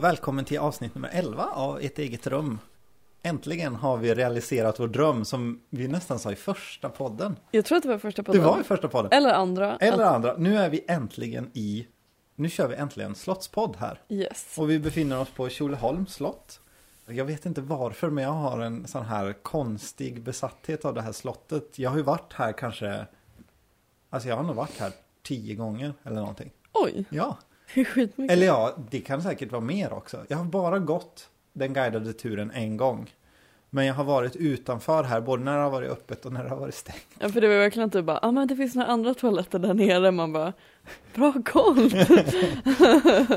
Välkommen till avsnitt nummer 11 av Ett eget rum. Äntligen har vi realiserat vår dröm som vi nästan sa i första podden. Jag tror att det var första Det podden. var i första podden. Eller andra. Eller andra. Nu är vi äntligen i, nu kör vi äntligen slottspodd här. Yes. Och vi befinner oss på Tjolöholms slott. Jag vet inte varför men jag har en sån här konstig besatthet av det här slottet. Jag har ju varit här kanske, alltså jag har nog varit här tio gånger eller någonting. Oj, Ja, det är skitmycket. eller ja, det kan säkert vara mer också. Jag har bara gått den guidade turen en gång. Men jag har varit utanför här både när det har varit öppet och när det har varit stängt. Ja, för det var verkligen typ bara, ja ah, men det finns några andra toaletter där nere. Man bara, bra koll.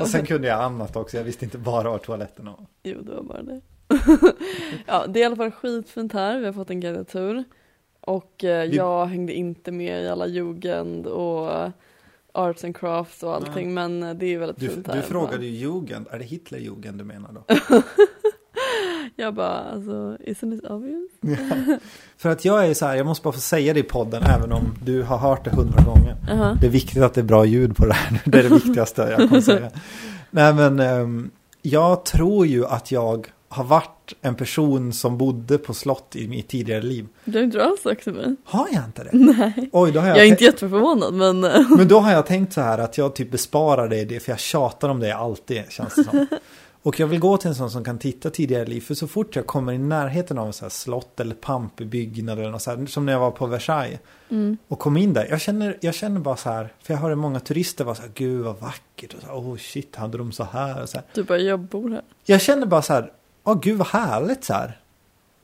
Och sen kunde jag annat också, jag visste inte bara var toaletterna var. jo, det var bara det. ja, det är i alla fall skitfint här. Vi har fått en guidad tur. Och eh, Vi- jag hängde inte med i alla jugend och arts and crafts och allting. Men eh, det är väldigt Du, fint här. du frågade ju Jugend, är det Hitlerjugend du menar då? Jag bara, alltså, isn't it obvious? För att jag är så här, jag måste bara få säga det i podden även om du har hört det hundra gånger. Jaha. Det är viktigt att det är bra ljud på det här. Det är det viktigaste jag kommer säga. Nej men ehm, jag tror ju att jag har varit en person som bodde på slott i mitt tidigare liv. Det har inte du alls sagt till mig. Har jag inte det? Nej. Oj, då har jag, Jag är inte jätteförvånad men eh, Men då har jag tänkt så här att jag typ besparar dig det för jag tjatar om det alltid känns det som. Och jag vill gå till en sån som kan titta tidigare liv för så fort jag kommer i närheten av en sån här slott eller pampig byggnad eller något så här, som när jag var på Versailles mm. och kom in där. Jag känner, jag känner bara så här, för jag hörde många turister vara så här, gud vad vackert och så här, oh shit, hade de så här och så här. du bara, jag bor här. Jag känner bara så här, åh gud vad härligt så här.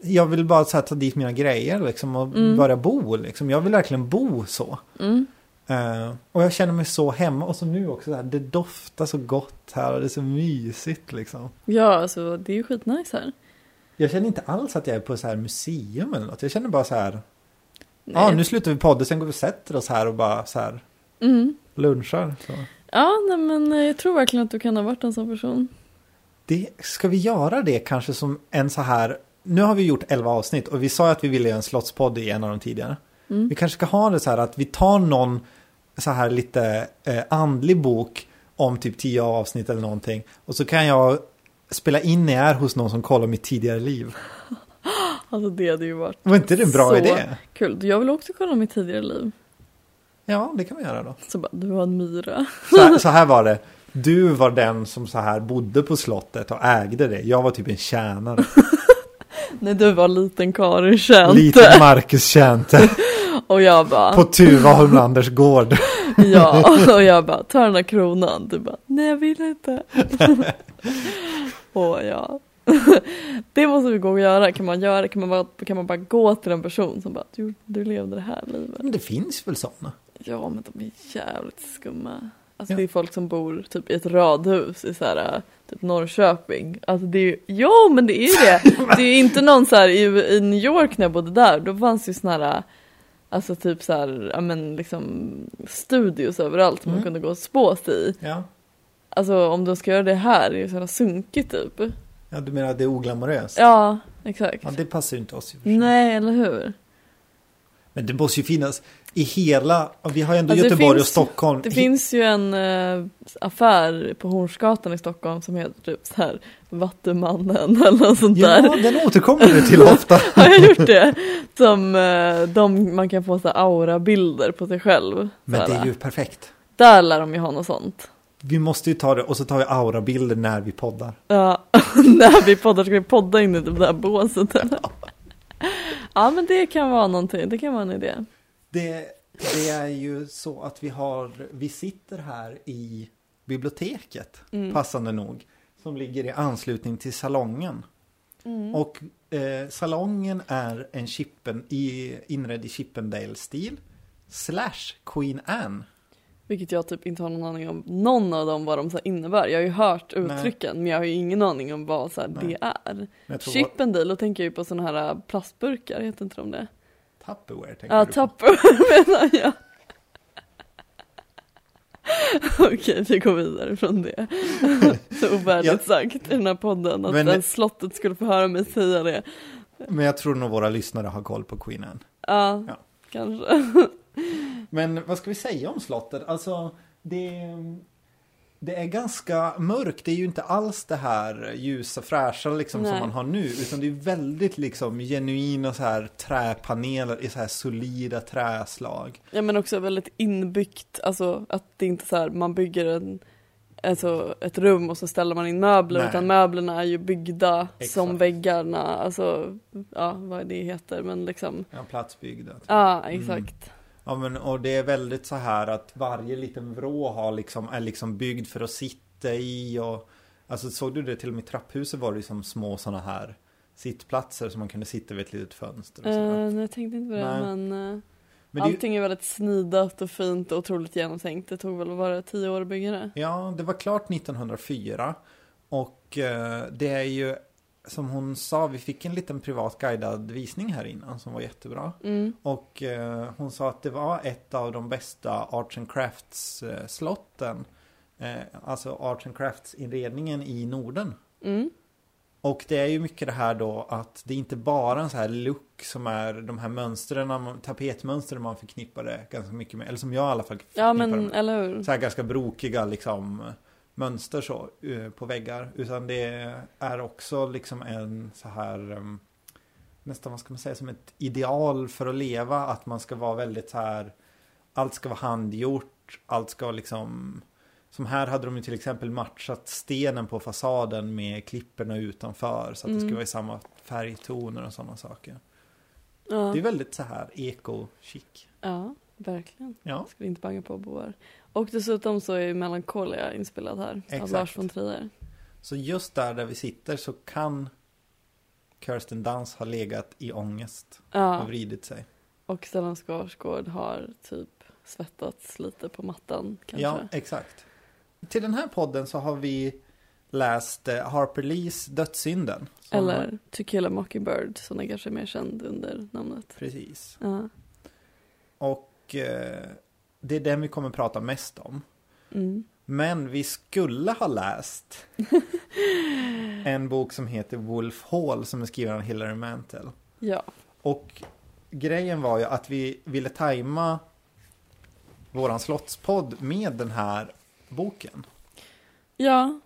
Jag vill bara så här, ta dit mina grejer liksom och Mm. börja bo liksom. Jag vill verkligen bo så. Mm. Eh, och jag känner mig så hemma och så nu också så här, det doftar så gott här och det är så mysigt liksom. Ja, alltså det är ju skitnice här. Jag känner inte alls att jag är på så här museum eller något. Jag känner bara så här, ja nu slutar vi podda, sen går vi och sätter oss här och bara så här Mm. lunchar. Så. Ja, nej, men eh, jag tror verkligen att du kan ha varit en sån person. Det, ska vi göra det kanske som en så här, nu har vi gjort 11 avsnitt och vi sa att vi ville göra en slottspodd i en av de tidigare. Mm. Vi kanske ska ha det så här att vi tar någon så här lite eh, andlig bok om typ 10 avsnitt eller någonting. Och så kan jag spela in när jag är hos någon som kollar mitt tidigare liv. Alltså det hade ju varit Var inte det en bra Så- idé? kul. Jag vill också kolla mitt tidigare liv. Ja, det kan vi göra då. Så bara, du var en myra. Så här, så här var det. Du var den som så här bodde på slottet och ägde det. Jag var typ en tjänare. Nej, du var liten Karin Känte. Liten Marcus Tjänte Och jag bara, på Tuva Holmlanders gård. ja. Och jag bara, ta den där kronan. Du bara, nej jag vill inte. och ja. det måste vi gå och göra. Kan man göra kan man bara, kan man bara gå till en person som bara, du, du levde det här livet. Men det finns väl sådana? Ja, men de är jävligt skumma. Alltså Ja. det är folk som bor typ i ett radhus i så här, typ Norrköping. Alltså det är ju, ja men det är ju det. Det är ju inte någon så här i, i New York när jag bodde där, då fanns ju såna här, alltså typ så här, ja men liksom studios överallt som Mm. man kunde gå och spå sig i. Ja. Alltså om de ska göra det här är det så jävla sunkigt typ. ja, du menar att det är oglamoröst? Ja, exakt. Ja, det passar ju inte oss i. Nej, eller hur? Men det måste ju finnas i hela, vi har ju ändå Alltså, Göteborg och finns- Stockholm. Det finns ju en eh, affär på Hornsgatan i Stockholm som heter typ så här Vattumannen eller något sånt där. Ja, den återkommer du till ofta. Har jag gjort det? Som eh, de, man kan få så aura-bilder på sig själv. Men det är ju perfekt. Där lär de ju ha något sånt. Vi måste ju ta det och så tar vi aurabilder när vi poddar. Ja, när vi poddar ska vi podda in i det där båset eller? Ja men det kan vara någonting, det kan vara en idé. Det, det är ju så att vi har, vi sitter här i biblioteket, Mm. passande nog, som ligger i anslutning till salongen. Mm. Och eh, salongen är en chippen, i, inredd i Chippendale-stil, slash Queen Anne. Vilket jag typ inte har någon aning om någon av dem vad de så innebär. Jag har ju hört uttrycken men jag har ju ingen aning om vad så Nej. det är. Chippendale, då tänker jag ju på sådana här äh, plastburkar, heter inte de det? Tupperware tänker Ja, du på. Tupperware menar jag. Okej, vi går vidare från det. Så ovärdigt Ja. sagt i den här podden att Men... slottet skulle få höra mig säga det. Men jag tror nog våra lyssnare har koll på Queen Anne. Ja, Ja. kanske. Men vad ska vi säga om slottet? Alltså, det... det är ganska mörkt. Det är ju inte alls det här ljusa fräscha liksom som man har nu. Utan det är väldigt liksom genuina så här träpaneler i så här solida träslag. Ja men också väldigt inbyggt, alltså att det inte så här man bygger en Alltså ett rum och så ställer man in möbler Nej. utan möblerna är ju byggda Exakt. som väggarna, alltså ja vad det heter men liksom Ja, platsbyggda. Ja exakt. Ja men och det är väldigt så här att varje liten vrå har liksom, är liksom byggd för att sitta i och Alltså såg du det till och med i trapphuset var det liksom små sådana här sittplatser som man kunde sitta vid ett litet fönster och så. Eh, nej jag tänkte inte på det Nej. men, Men det, är ju- allting är väldigt snidat och fint och otroligt genomtänkt. Det tog väl bara tio år att bygga det. Ja, det var klart 1904 och eh, det är ju som hon sa, vi fick en liten privat guidad visning här innan som var jättebra. Mm. Och eh, hon sa att det var ett av de bästa Arts and Crafts eh, slotten. Eh, alltså Arts and Crafts inredningen i Norden. Mm. Och det är ju mycket det här då att det är inte bara en så här look som är de här mönstren, tapetmönstren man förknippar det ganska mycket med. Eller som jag i alla fall förknippar Ja men med. eller hur. Så här ganska brokiga liksom mönster så eh, på väggar. Utan det är också liksom en så här um, nästan vad ska man säga som ett ideal för att leva. Att man ska vara väldigt så här allt ska vara handgjort. Allt ska liksom som här hade de ju till exempel matchat stenen på fasaden med klipporna utanför. Så att det Mm. skulle vara i samma färgtoner och sådana saker. Ja. Det är väldigt så här eko-chic. ja, verkligen. Ja, Ska vi inte banga på boar. Och dessutom så är Melancholia inspelad här av Exakt. Lars von Trier. Så just där där vi sitter så kan Kirsten Dunst ha legat i ångest och Ja, vridit sig. och Stellan Skarsgård har typ svettats lite på mattan kanske. Ja, exakt. Till den här podden så har vi läst eh, Harper Lees Dödssynden. Eller To kill a mockingbird som är kanske mer känd under namnet. Precis. Ja. Och eh, det är den vi kommer prata mest om. Mm. Men vi skulle ha läst en bok som heter Wolf Hall som är skriven av Hilary Mantel. ja. Och grejen var ju att vi ville tajma våran slottspodd med den här boken. Ja,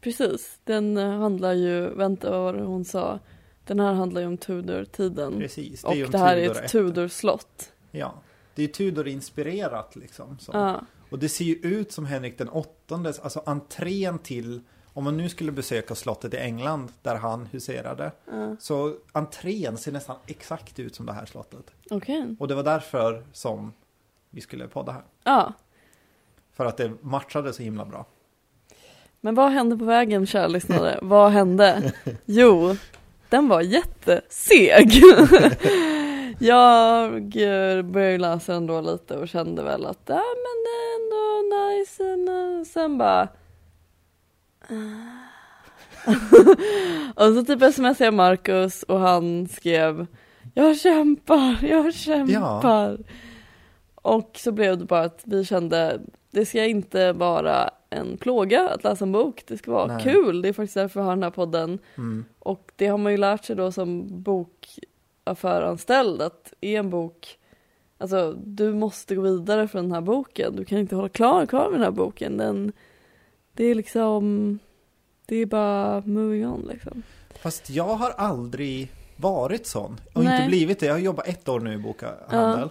precis. Den eh, handlar ju, vänta vad var det hon sa? Den här handlar ju om Tudor-tiden. Precis. Och ju om det här är Tudor ett efter. Tudor-slott. Ja. Det är Tudor-inspirerat liksom. Ja, Och det ser ju ut som Henrik den åttondes, alltså entrén till, om man nu skulle besöka slottet i England där han huserade. ja. Så entrén ser nästan exakt ut som det här slottet. okej. Och det var därför som vi skulle podda här. Ja, För att det matchade så himla bra. men vad hände på vägen kära lyssnare? vad hände? Jo, den var jätteseg. Jag eh, började läsa den då lite och kände väl att ja men det är ändå nice. eh, Sen bara och så typ smsade jag Marcus och han skrev Jag kämpar, jag kämpar. Och så blev det bara att vi kände det ska inte vara en plåga att läsa en bok. Det ska vara Nej. kul. Det är faktiskt därför vi har den här podden. Mm. Och det har man ju lärt sig då som bokaffäranställd att är en bok Alltså du måste gå vidare från den här boken. Du kan inte hålla klar, kvar med den här boken. Den, det är liksom Det är bara moving on liksom. Fast jag har aldrig varit sån. Och Nej. inte blivit det. Jag har jobbat ett år nu i bokhandel.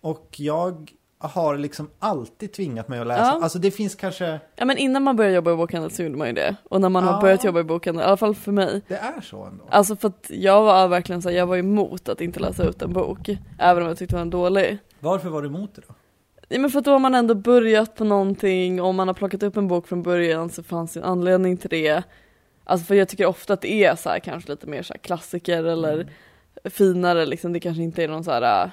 Och jag har liksom alltid tvingat mig att läsa. Ja. Alltså det finns kanske, Ja men innan man började jobba i bokhandel så gjorde man ju det. Och när man Ja. har börjat jobba i bokhandel, i alla fall för mig. det är så ändå. Alltså för att jag var verkligen så här, jag var emot att inte läsa ut en bok. Även om jag tyckte den var dålig. Varför var du emot det då? Ja, men för att då har man ändå börjat på någonting om man har plockat upp en bok från början så fanns det en anledning till det. Alltså för jag tycker ofta att det är så här kanske lite mer så klassiker eller Mm. finare liksom. Det kanske inte är någon så här,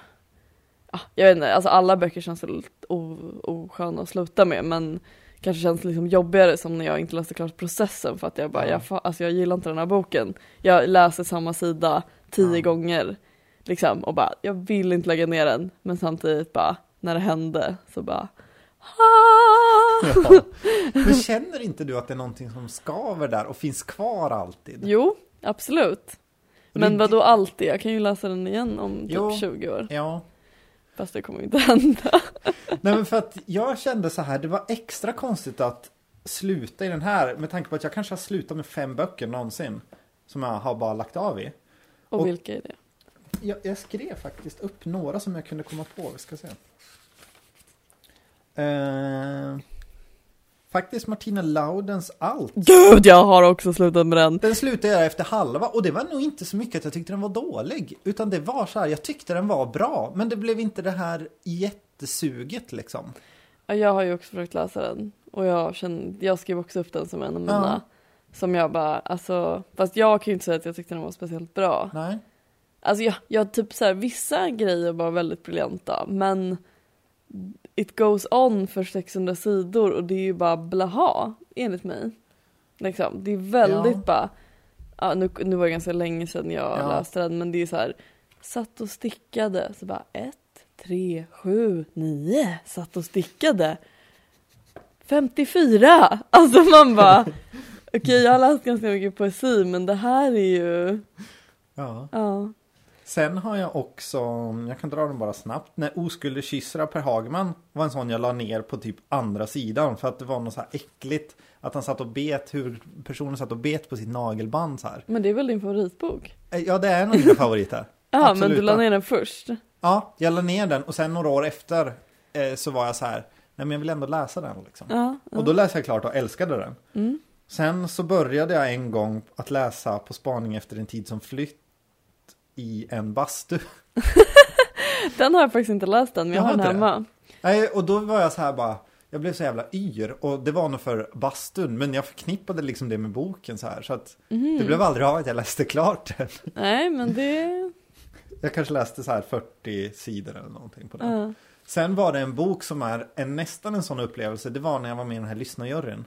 jag vet inte, alltså alla böcker känns väl osköna att sluta med men kanske känns liksom jobbigare som när jag inte läste klart processen för att jag bara, Ja. jag, alltså jag gillar inte den här boken. Jag läser samma sida tio Ja. gånger liksom och bara, jag vill inte lägga ner den men samtidigt bara, när det hände så bara ah! Ja. Men känner inte du att det är någonting som skaver där och finns kvar alltid? Jo, absolut. Men det- vad då alltid? Jag kan ju läsa den igen om typ Jo. 20 år. Ja. Fast det kommer inte hända. Nej men för att jag kände så här, det var extra konstigt att sluta i den här med tanke på att jag kanske har slutat med fem böcker någonsin. Som jag har bara lagt av i. Och, Och- vilka är det? Jag, jag skrev faktiskt upp några som jag kunde komma på. Vi ska se. Eh, faktiskt Martina Laudens Allt. Gud, jag har också slutat med den. Den slutade jag efter halva och det var nog inte så mycket att jag tyckte den var dålig. Utan det var så här, jag tyckte den var bra. Men det blev inte det här jättesuget liksom. Ja, jag har ju också försökt läsa den. Och jag, känner, jag skrev också upp den som en av mina. Som jag bara, alltså, fast jag kan ju inte säga att jag tyckte den var speciellt bra. Nej. Alltså jag, jag typ så här, vissa grejer var väldigt briljanta men it goes on för 600 sidor och det är ju bara blaha enligt mig. Liksom, det är väldigt Ja. bara, ja, nu, nu var det ganska länge sedan jag Ja. läste den men det är så här, satt och stickade så bara ett, tre, sju, nio, satt och stickade. 54! Alltså man bara, okej jag har läst ganska mycket poesi men det här är ju, Ja. ja. Sen har jag också, jag kan dra den bara snabbt. När Oskulder kysser av Per Hagman var en sån jag la ner på typ andra sidan. För att det var något så här äckligt. Att han satt och bet, hur personen satt och bet på sitt nagelband så här. Men det är väl din favoritbok? Eh, Ja, det är en av mina favoriter. Ja, men du la ner den först. Ja, jag la ner den och sen några år efter eh, så var jag så här. Nej men jag vill ändå läsa den liksom. Ja, ja. Och då läste jag klart och älskade den. Mm. Sen så började jag en gång att läsa På spaning efter en tid som flytt i en bastu. Den har jag faktiskt inte läst än, men jag Jag har den hemma. Nej, och då var jag så här bara, jag blev så jävla yr och det var nog för bastun, men jag förknippade liksom det med boken så här så att Mhm. det blev aldrig av att jag läste klart den. Nej, men det... Jag kanske läste så här 40 sidor eller någonting på den. Ja. Sen var det en bok som är en, nästan en sån upplevelse, det var när jag var med i den här lyssnarjuryn.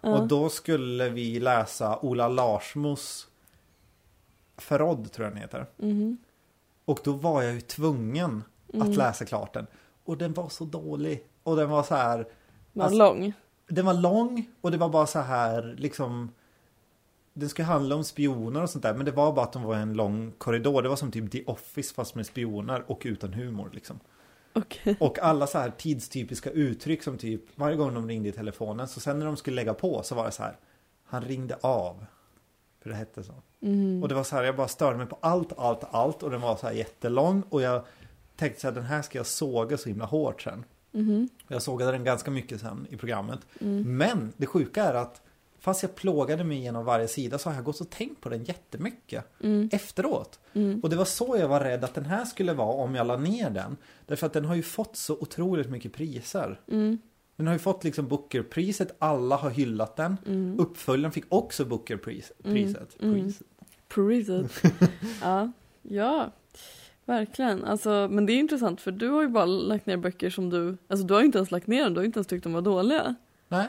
Och då skulle vi läsa Ola Larsmos Förrådd tror jag den heter. Mhm. Och då var jag ju tvungen att läsa klart den. Och den var så dålig. Och den var så här, Var Alltså- lång. den var lång och det var bara så här liksom Den skulle handla om spioner och sånt där men det var bara att de var i en lång korridor. Det var som typ The Office fast med spioner och utan humor liksom. Okej. Och alla så här tidstypiska uttryck som typ varje gång de ringde i telefonen så sen när de skulle lägga på så var det så här Han ringde av. För det hette så. Mhm. Och det var så här jag bara störde mig på allt, allt, allt och den var så här jättelång och jag tänkte så här den här ska jag såga så himla hårt sen. Mhm. Jag sågade den ganska mycket sen i programmet. Mm. Men det sjuka är att fast jag plågade mig igenom varje sida så har jag gått och tänkt på den jättemycket Mm. efteråt. Mm. Och det var så jag var rädd att den här skulle vara om jag la ner den. Därför att den har ju fått så otroligt mycket priser. Mm. Den har ju fått liksom Booker-priset, alla har hyllat den. Mm. Uppföljaren fick också Booker-priset. Priset. Mm. Priset. Priset. ja. ja, verkligen. Alltså, men det är intressant för du har ju bara lagt ner böcker som du, alltså du har ju inte ens lagt ner dem, du har inte ens tyckt de var dåliga. Nej.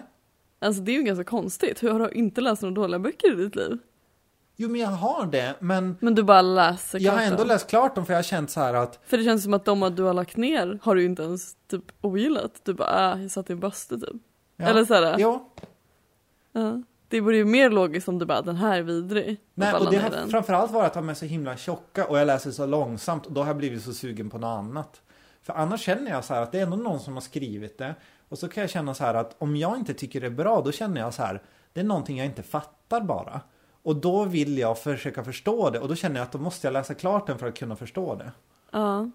Alltså det är ju ganska konstigt, hur har du inte läst några dåliga böcker i ditt liv? Jo men jag har det, men Men du bara läser jag har klart ändå dem. läst klart dem för jag har känt så här att För det känns som att de du har lagt ner har du inte ens typ ogillat. Du bara, äh, jag satt i en bastu typ. ja, Eller såhär, Ja, ja. Det vore ju mer logiskt om du bara, den här är vidrig. Nej, och la det har den. framförallt varit att de är så himla tjocka och jag läser så långsamt och då har jag blivit så sugen på något annat. För annars känner jag så här att det är ändå någon som har skrivit det och så kan jag känna så här att om jag inte tycker det är bra då känner jag så här det är någonting jag inte fattar bara. Och då vill jag försöka förstå det och då känner jag att då måste jag läsa klart den för att kunna förstå det. Ja.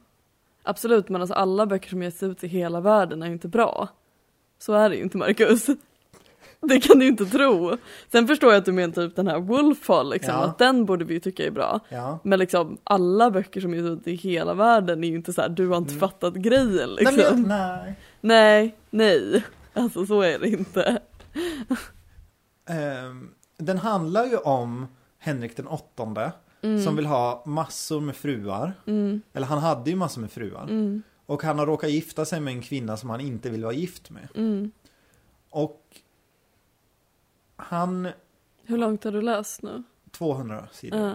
Absolut, men alltså alla böcker som ges ut i hela världen är ju inte bra. Så är det ju inte Marcus. Det kan du inte tro. Sen förstår jag att du menar typ den här Wolfhall liksom, Ja. att den borde vi ju tycka är bra. Ja. Men liksom alla böcker som ges ut i hela världen är ju inte så här, du har inte fattat grejen liksom. Nej, men jag, nej. Nej, nej. Alltså så är det inte. Ehm, den handlar ju om Henrik den åttonde som vill ha massor med fruar. Mm, Eller han hade ju massor med fruar. mm, Och han har råkat gifta sig med en kvinna som han inte vill vara gift med. mm. Och han, Hur långt har du läst nu? 200 sidor. Ja.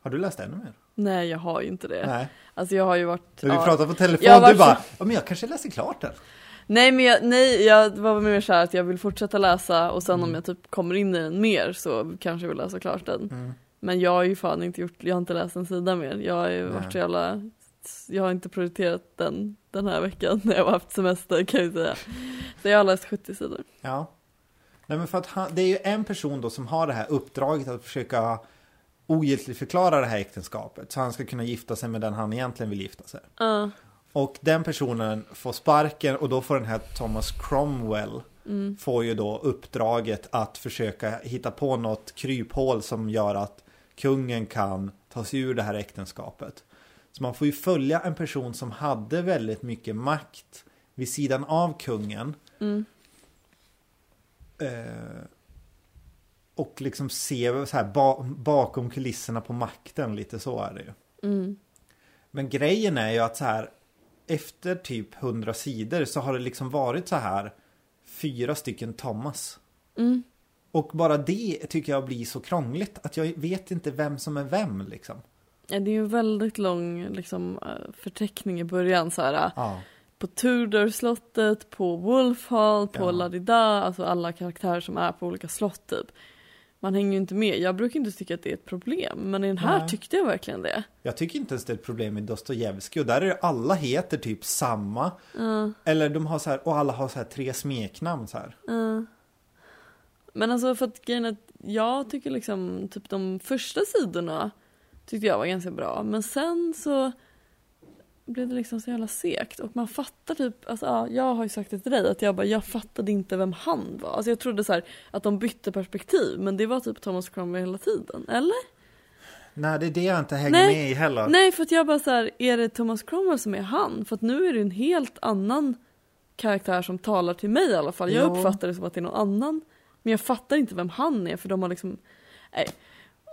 Har du läst ännu mer? Nej, jag har ju inte det. Nej. Alltså jag har ju varit... Vi ja. pratade på telefon, har varit du bara, ja men jag kanske läser klart den. Nej men jag, nej, jag var mer såhär att jag vill fortsätta läsa och sen Mm. om jag typ kommer in i den mer så kanske jag vill läsa klart den. Mm. Men jag har ju fan inte gjort, jag har inte läst en sida mer. Jag har ju varit så jävla, jag har inte prioriterat den den här veckan när jag har haft semester kan jag säga. Så jag har läst 70 sidor. Ja. Nej men för att han, det är ju en person då som har det här uppdraget att försöka ogiltigförklara det här äktenskapet. Så han ska kunna gifta sig med den han egentligen vill gifta sig. Ja. Och den personen får sparken och då får den här Thomas Cromwell får ju då uppdraget att försöka hitta på något kryphål som gör att kungen kan ta sig ur det här äktenskapet. Så man får ju följa en person som hade väldigt mycket makt vid sidan av kungen. Eh, och liksom se så här ba bakom kulisserna på makten, lite så är det ju. Mm. Men grejen är ju att så här efter typ 100 sidor så har det liksom varit så här fyra stycken Thomas. Mm. Och bara det tycker jag blir så krångligt att jag vet inte vem som är vem liksom. Ja, Det är ju en väldigt lång liksom, eh, förteckning i början. Så här, Ja, på Tudor-slottet, på Wolf Hall, på Ja. Ladida, alltså alla karaktärer som är på olika slott typ. Man hänger ju inte med. Jag brukar inte tycka att det är ett problem, men i den här Nej. tyckte jag verkligen det. jag tycker inte ens det är ett problem med Dostojevskij och där är det alla heter typ samma. Ja, Eller de har så här, och alla har så här tre smeknamn så här. ja. Men alltså för att grejen att jag tycker liksom typ de första sidorna tyckte jag var ganska bra, men sen så blev det liksom så jävla segt och man fattar typ, alltså ja, jag har ju sagt det till dig att jag bara, jag fattade inte vem han var. Alltså jag trodde så här att de bytte perspektiv, men det var typ Thomas Cromwell hela tiden, eller? Nej, det är det jag inte hänger Nej. med i heller. Nej, för att jag bara så här, är det Thomas Cromwell som är han? För att nu är det en helt annan karaktär som talar till mig i alla fall. Jag Ja. uppfattar det som att det är någon annan. Men jag fattar inte vem han är för de har liksom, nej.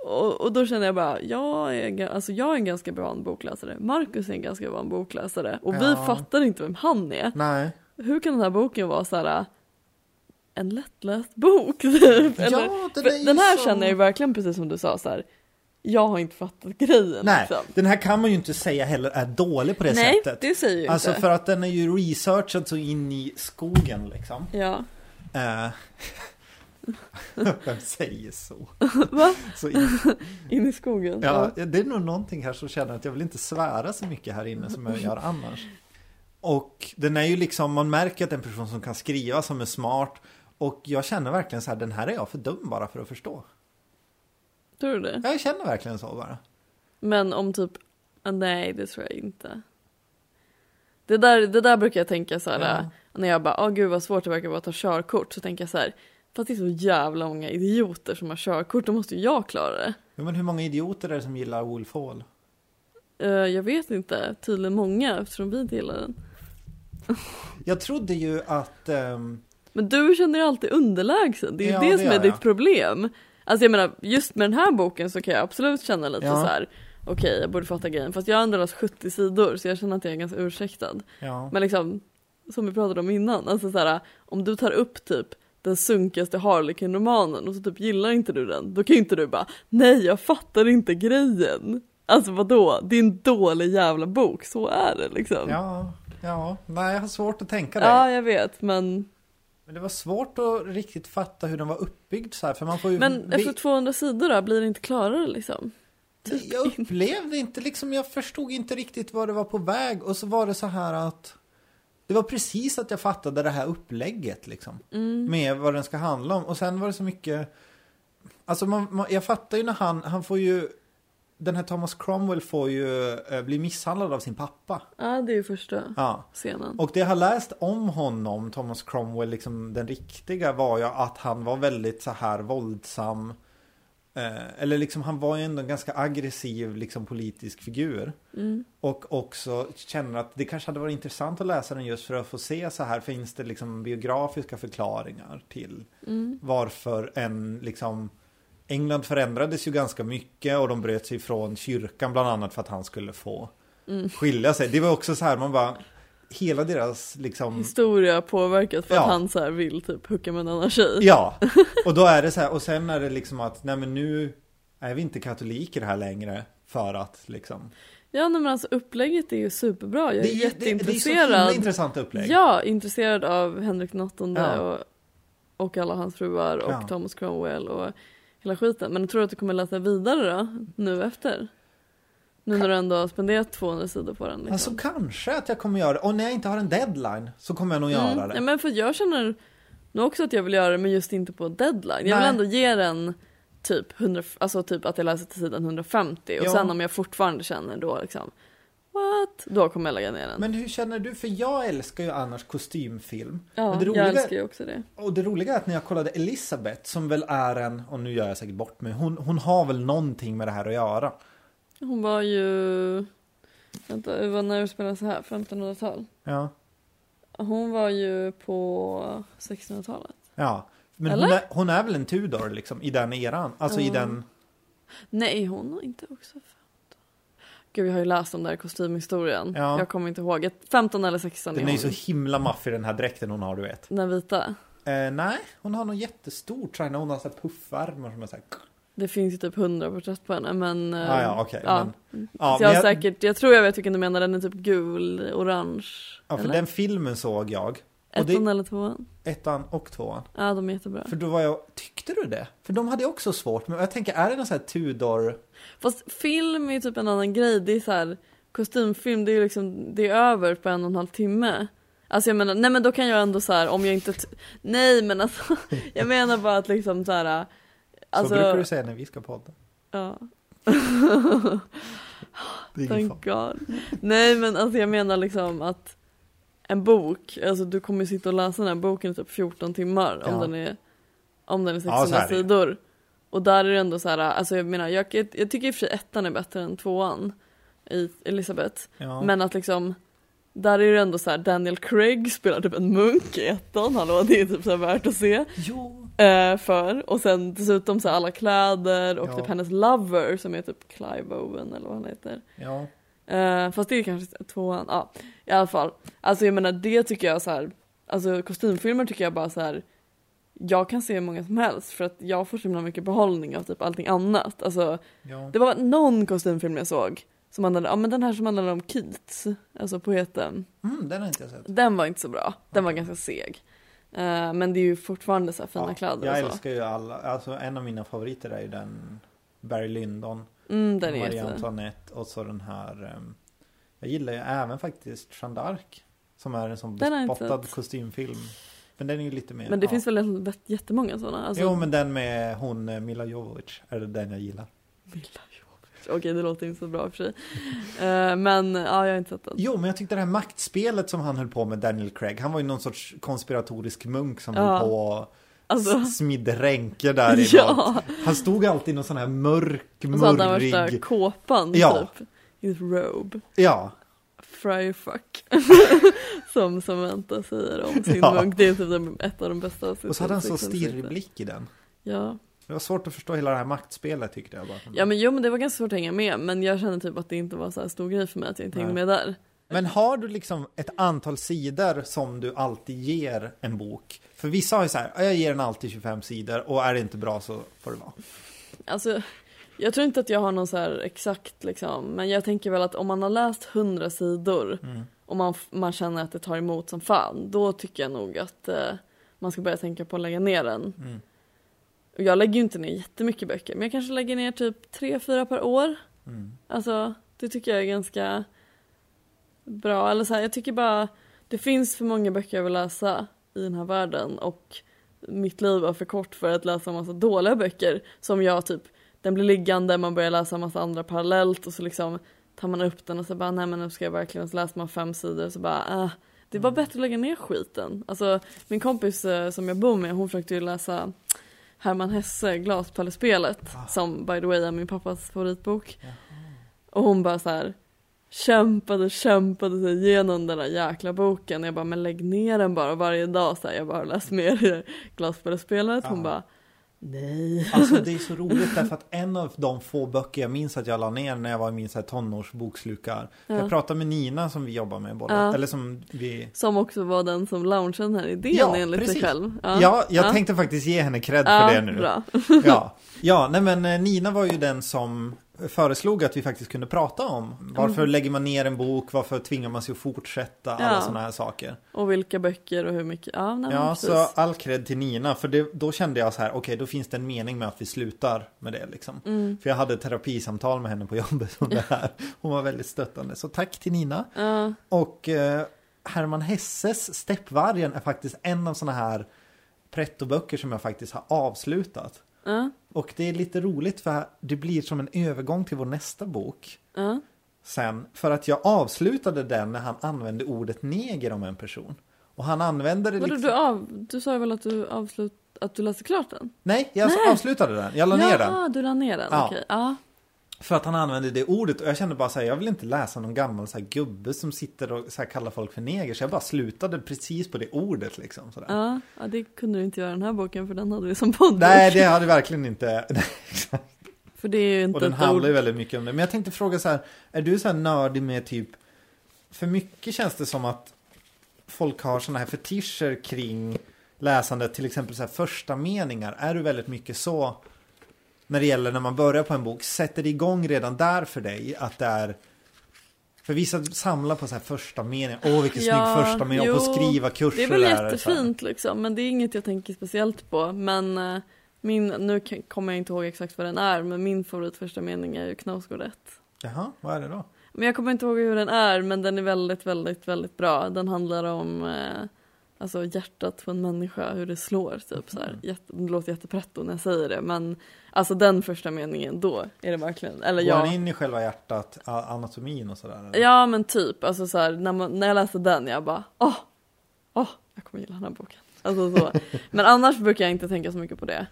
Och, och då känner jag bara, jag är, alltså jag är en ganska bra bokläsare. Marcus är en ganska bra bokläsare. Och vi Ja. fattar inte vem han är. Nej. Hur kan den här boken vara så här en lättläst bok? typ? Eller, Ja, den den här så- känner jag ju verkligen precis som du sa så här. Jag har inte fattat grejen. Nej, liksom. den här kan man ju inte säga heller är dålig på det Nej, sättet. det säger ju Alltså inte. för att den är ju researchad så in i skogen liksom. Ja. Eh, Vem säger så? Va? så in, In i skogen? ja, det är nog någonting här som känner att jag vill inte svära så mycket här inne som jag gör annars. Och den är ju liksom, man märker att det är en person som kan skriva, som är smart. Och jag känner verkligen så här, den här är jag för dum bara för att förstå. Tror du det? Jag känner verkligen så bara. Men om typ, ah, nej det tror jag inte. Det där, det där brukar jag tänka så här, Ja. när jag bara, åh gud vad svårt det verkar vara att ta körkort. Så tänker jag så här, fast det är så jävla många idioter som har körkort, då måste ju jag klara det. Ja, men hur många idioter är det som gillar Wolf Hall? Eh, jag vet inte, tydligen många eftersom vi inte gillar den. Jag trodde ju att... ehm, Men du känner dig alltid underlägsen, det är ju Ja, det, det som är jag. ditt problem. Alltså jag menar, just med den här boken så kan jag absolut känna lite Ja. så här. okej jag borde fatta grejen. Fast jag har ändå läst 70 sidor så jag känner att jag är ganska ursäktad. ja. Men liksom, som vi pratade om innan, alltså så här, om du tar upp typ den sunkigaste Harlequin-romanen och så typ gillar inte du den, då kan ju inte du bara nej jag fattar inte grejen. Alltså vadå, det är en dålig jävla bok, så är det liksom. Ja, ja, nej jag har svårt att tänka det. Ja, jag vet, men, Men det var svårt att riktigt fatta hur den var uppbyggd så här, för man får ju... men efter 200 sidor då, blir det inte klarare liksom? typ Jag upplevde inte liksom, jag förstod inte riktigt vad det var på väg och så var det så här att det var precis att jag fattade det här upplägget liksom. Mm. Med vad den ska handla om och sen var det så mycket Alltså man, man, jag fattar ju när han, han får ju Den här Thomas Cromwell får ju eh, bli misshandlad av sin pappa. Ja, det är ju första Ja. scenen. Och det jag har läst om honom, Thomas Cromwell, liksom den riktiga var ju att han var väldigt så här våldsam. Eh, eller liksom han var ju ändå en ganska aggressiv liksom politisk figur. Mm. Och också känner att det kanske hade varit intressant att läsa den just för att få se så här finns det liksom biografiska förklaringar till Mm. varför en liksom England förändrades ju ganska mycket och de bröt sig ifrån kyrkan bland annat för att han skulle få Mm. skilja sig. Det var också så här man bara hela deras liksom Historia påverkat för Ja. att han så här vill typ hooka med en annan tjej. Ja, och då är det så här och sen är det liksom att nej men nu är vi inte katoliker här längre för att liksom Ja nej, men alltså upplägget är ju superbra. Jag är, det, är- det, det är så jätteintresserad. intressant upplägg. Ja, intresserad av Henrik den åttonde Ja. och, och alla hans fruar och Ja. Thomas Cromwell och hela skiten. Men tror du att du kommer läsa vidare då, nu efter? Nu när du ändå har spenderat 200 sidor på den. Liksom. Alltså kanske att jag kommer göra det. Och när jag inte har en deadline så kommer jag nog göra Mm. det. Ja, men för jag känner Nu också att jag vill göra det men just inte på deadline. Jag vill Nej. ändå ge den typ 100, alltså typ att jag läser till sidan 150 och Ja. sen om jag fortfarande känner då liksom What? Då kommer jag lägga ner den. Men hur känner du? För jag älskar ju annars kostymfilm. ja, men det jag roliga- älskar ju också det. Och det roliga är att när jag kollade Elisabeth, som väl är en, och nu gör jag säkert bort mig, hon, hon har väl någonting med det här att göra. Hon var ju, vänta, det var när det spelades så här, 1500-tal. Ja. Hon var ju på 1600-talet. Ja. Men hon är, hon är väl en Tudor liksom, i den eran? Alltså i Ja. den... Nej, hon var inte också 15. Gud, jag har ju läst om den där kostymhistorien. Ja. Jag kommer inte ihåg. Ett 15 eller 16 Den är ju så himla maffig den här dräkten hon har, du vet. Den vita. Eh, nej, hon har tror jag, när hon har så här puffärmar som är så här... Det finns ju typ 100 porträtt på henne men... eh, Ah, ja, okej. ja. men, ja, så jag men har säkert, jag tror jag vet vilken du menar, den är typ gul, orange. ja, för eller? den filmen såg jag. Ettan det, eller tvåan? ettan och tvåan. Ja, de är jättebra. För då var jag, tyckte du det? För de hade också svårt, men jag tänker, är det någon sån här Tudor... Fast film är ju typ en annan grej. Det är så här, kostymfilm, det är ju liksom, det är över på en och en halv timme. Alltså jag menar, nej men då kan jag ändå så här, om jag inte, nej men alltså, jag menar bara att liksom så här, alltså, så brukar du säga när vi ska podda. ja, thank. God. Nej men alltså jag menar liksom att en bok, alltså du kommer ju sitta och läsa den här boken i typ 14 timmar om Ja. den är, om den är Ja, så 600 är det ju. sidor. Och där är det ändå så här, alltså jag menar, jag, jag, jag tycker i och för sig ettan är bättre än tvåan i Elisabeth. Ja. Men att liksom där är det ändå så här, Daniel Craig spelar typ en munk i ettan, hallå det är typ så här värt att se. Jo. Eh, för, och sen dessutom så här, alla kläder och Ja. typ hennes lover som är typ Clive Owen eller vad han heter. Ja. Eh, fast det är kanske tvåan, ja i alla fall. Alltså jag menar det tycker jag så här, alltså kostymfilmer tycker jag bara så här. Jag kan se hur många som helst för att jag får så himla mycket behållning av typ allting annat. Alltså ja. det var någon kostymfilm jag såg som handlade, ja men den här som handlade om Keats, alltså poeten. Mm, den har inte jag sett. Den var inte så bra, den var ganska seg. Eh, men det är ju fortfarande så här fina Ja, kläder Jag älskar ju alla, alltså en av mina favoriter är ju den Barry Lyndon, Mm, den Marie. Antoinette och så den här ehm, Jag gillar ju även faktiskt Jeanne d'Arc Som är en sån bespottad kostymfilm Men den är ju lite mer Men det ja. finns väl jätte- jättemånga sådana? Alltså, Jo men den med hon eh, Mila Jovovich är den jag gillar Milla Okej, det låter inte så bra för sig. Eh, men ja, jag har inte sett den. Jo men jag tyckte det här maktspelet som han höll på med Daniel Craig Han var ju någon sorts konspiratorisk munk som Ja. höll på och Alltså, smidde ränker där i ja! något. Han stod alltid i någon sån här mörk, Och så hade han murrig värsta kåpan Ja. typ. I his robe. Ja, Friar fuck. som Samantha säger om sin Ja. munk. Det är typ ett av de bästa och så hade han så stirrig blick i den Ja. Det var svårt att förstå hela det här maktspelet tyckte jag bara. ja, men jo men det var ganska svårt att hänga med. Men jag kände typ att det inte var så här stor grej för mig att jag inte hängde med där. Men har du liksom ett antal sidor som du alltid ger en bok? För vissa har ju så här, "Ja, jag ger den alltid 25 sidor och är det inte bra så får det vara. Alltså, jag tror inte att jag har någon så här exakt liksom, men jag tänker väl att om man har läst 100 sidor Mm. och man, man känner att det tar emot som fan, då tycker jag nog att eh, man ska börja tänka på att lägga ner den. Mm. Och jag lägger ju inte ner jättemycket böcker, men jag kanske lägger ner typ 3-4 per år. Mm. Alltså, det tycker jag är ganska bra. Eller så här, jag tycker bara, det finns för många böcker jag vill läsa i den här världen och mitt liv var för kort för att läsa en massa dåliga böcker som jag typ, den blir liggande, man börjar läsa en massa andra parallellt och så liksom tar man upp den och så bara, nej men nu ska jag verkligen, så läser man fem sidor och så bara, äh, det var bättre att lägga ner skiten. Alltså min kompis eh, som jag bor med, hon försökte ju läsa Herman Hesse, Glaspallespelet, Ah. som by the way är min pappas favoritbok. Jaha. Och hon bara så här kämpade, kämpade sig igenom den där jäkla boken. Jag bara, men lägg ner den bara varje dag. Så här, jag bara läst mer i Glaspallespelet. Hon Ja. bara, nej. Alltså det är så roligt därför att en av de få böcker jag minns att jag la ner när jag var i min så här tonårsbokslukar. Ja. Jag pratade med Nina som vi jobbar med båda, Ja. eller som vi Som också var den som launchade den här idén Ja, enligt precis. sig själv. Ja, jag tänkte faktiskt ge henne cred ja, för det nu. Bra. Ja, ja nej men eh, Nina var ju den som föreslog att vi faktiskt kunde prata om varför Mm. lägger man ner en bok, varför tvingar man sig att fortsätta, alla Ja. sådana här saker. Och vilka böcker och hur mycket. Ja, nej, Ja, precis. så all cred till Nina, för det, då kände jag så här, okej, då finns det en mening med att vi slutar med det liksom. Mm. För jag hade ett terapisamtal med henne på jobbet om det här. Hon var väldigt stöttande, så tack till Nina. Ja, Och eh, Herman Hesses Steppvargen är faktiskt en av sådana här pretto-böcker som jag faktiskt har avslutat. Ja, Och det är lite roligt för det blir som en övergång till vår nästa bok. ja. Sen, för att jag avslutade den när han använde ordet neger om en person. Och han använde det Vadå, liksom... du, av, du sa väl att du avslut, att du läste klart den? Nej, jag Nej. avslutade den. Jag la ner den. Ja, du la ner den, Ja. okej. Ja. För att han använde det ordet och jag kände bara så här, jag vill inte läsa någon gammal så här, gubbe som sitter och så här, kallar folk för neger. Så jag bara slutade precis på det ordet liksom. Sådär. Ja, ja, det kunde du inte göra i den här boken för den hade vi som poddbok. Nej, det hade verkligen inte. För det är ju inte Och den handlar ju väldigt mycket om det. Men jag tänkte fråga så här, är du så här nördig med typ, för mycket känns det som att folk har sådana här fetischer kring läsandet, till exempel så här första meningar. Är du väldigt mycket så när det gäller när man börjar på en bok, sätter det igång redan där för dig att det är för vissa samlar på så här första meningen. Åh vilken Ja, snygg första mening. Och på jo, skriva kurser Det är väl där, jättefint liksom, men det är inget jag tänker speciellt på. Men eh, min, nu kan- kommer jag inte ihåg exakt vad den är, men min favorit första mening är ju Knausgård Jaha, vad är det då? Men jag kommer inte ihåg hur den är, men den är väldigt, väldigt, väldigt bra. Den handlar om eh, alltså hjärtat på en människa, hur det slår typ så här. Jätte, det låter jättepretto när jag säger det, men alltså den första meningen, då är det verkligen, eller Går ja. den in i själva hjärtat, anatomin och sådär? Ja men typ, alltså så här, när, man, när jag läste den jag bara åh, åh, jag kommer gilla den här boken. Alltså så. Men annars brukar jag inte tänka så mycket på det.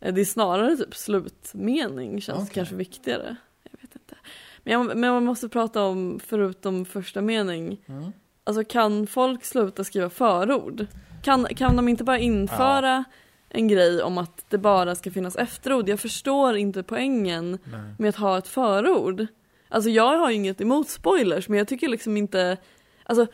Eh, Det är snarare typ slutmening känns Okej. kanske viktigare. Jag vet inte. Men, jag, men man måste prata om, förutom första mening, Mm. Alltså kan folk sluta skriva förord? Kan, kan de inte bara införa en grej om att det bara ska finnas efterord? Jag förstår inte poängen Nej. med att ha ett förord. Alltså jag har ju inget emot spoilers men jag tycker liksom inte, alltså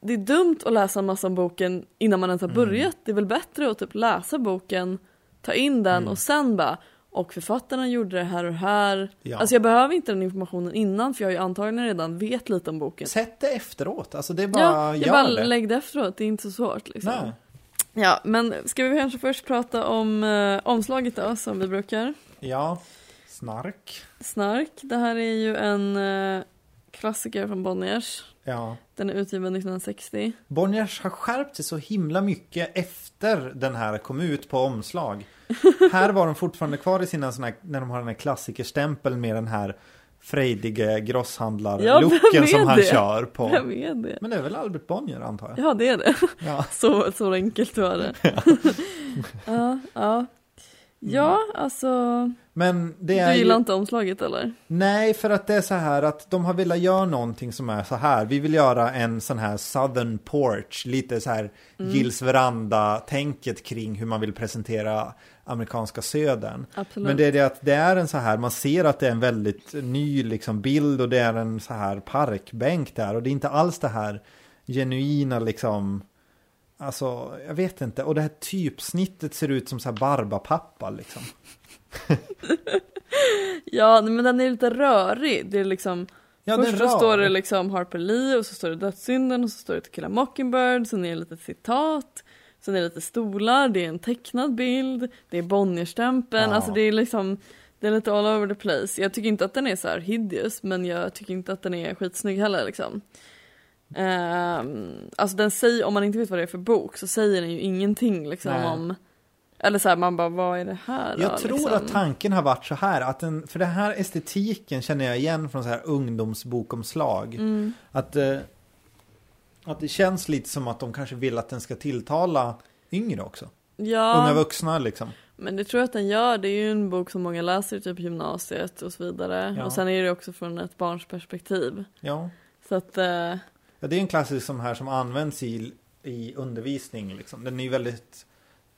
det är dumt att läsa en massa om boken innan man ens har Mm. börjat. Det är väl bättre att typ läsa boken, ta in den Mm. och sen bara och författarna gjorde det här och här. Ja. Alltså jag behöver inte den informationen innan för jag har ju antagligen redan vet lite om boken. Sätt det efteråt, alltså det är bara, ja, jag bara det. lägg det efteråt, det är inte så svårt liksom. Nej. Ja, men ska vi kanske först prata om eh, omslaget då, som vi brukar. Ja, snark. Snark. Det här är ju en eh, klassiker från Bonniers. Ja. Den är utgiven 1960. Bonniers har skärpt sig så himla mycket efter den här kom ut på omslag. Här var de fortfarande kvar i sina såna här, när de har den här klassikerstämpeln med den här frejdige Ja, grosshandlarlooken är som han det? kör på. Vem är det? Men det är väl Albert Bonnier antar jag. Ja, det är det. Ja. Så, så enkelt var det. ja, ja. Ja, alltså. Men det Du är gillar ju... inte omslaget eller? Nej, för att det är så här att de har velat göra någonting som är så här. Vi vill göra en sån här southern porch, lite så här Mm. Gills veranda-tänket kring hur man vill presentera amerikanska södern. Absolut. Men det är det att det är en så här, man ser att det är en väldigt ny liksom bild och det är en så här parkbänk där och det är inte alls det här genuina liksom Alltså, jag vet inte. Och det här typsnittet ser ut som så här barbapappa liksom. Ja, men den är lite rörig. Det är liksom Ja, Först så står det liksom Harper Lee och så står det Dödssynden och så står det To Kill a Mockingbird, sen är det lite citat, sen är det lite stolar, det är en tecknad bild, det är Bonnierstämpeln, Ja. alltså det är liksom det är lite all over the place. Jag tycker inte att den är så här hideous men jag tycker inte att den är skitsnygg heller liksom. Ehm, alltså den säger, om man inte vet vad det är för bok så säger den ju ingenting liksom Nej. om eller så här, man bara vad är det här Jag då, tror liksom? att tanken har varit så här, att den, för den här estetiken känner jag igen från så här ungdomsbokomslag. Mm. Att, eh, att det känns lite som att de kanske vill att den ska tilltala yngre också. Ja. Unga vuxna liksom. Men det tror jag att den gör. Det är ju en bok som många läser typ gymnasiet och så vidare. Ja. Och sen är det också från ett barns perspektiv. Ja. Så att, eh, ja, det är en klassisk som här som används i, i undervisning liksom. Den är ju väldigt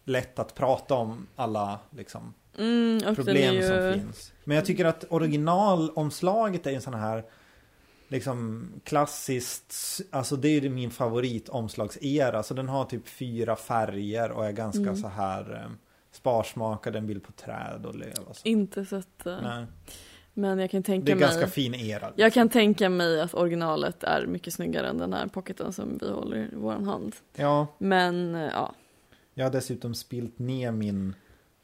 lätt att prata om alla liksom mm, problem ju, som finns. Men jag tycker att originalomslaget är en sån här liksom klassiskt, alltså det är min favoritomslagsera. Så den har typ fyra färger och är ganska Mm. så här eh, sparsmakad, en bild på träd och löv och så. Inte så att, eh, Nej, men jag kan det tänka är mig. ganska fin era. liksom. Jag kan tänka mig att originalet är mycket snyggare än den här pocketen som vi håller i vår hand. Ja, Men eh, ja, jag har dessutom spilt ner min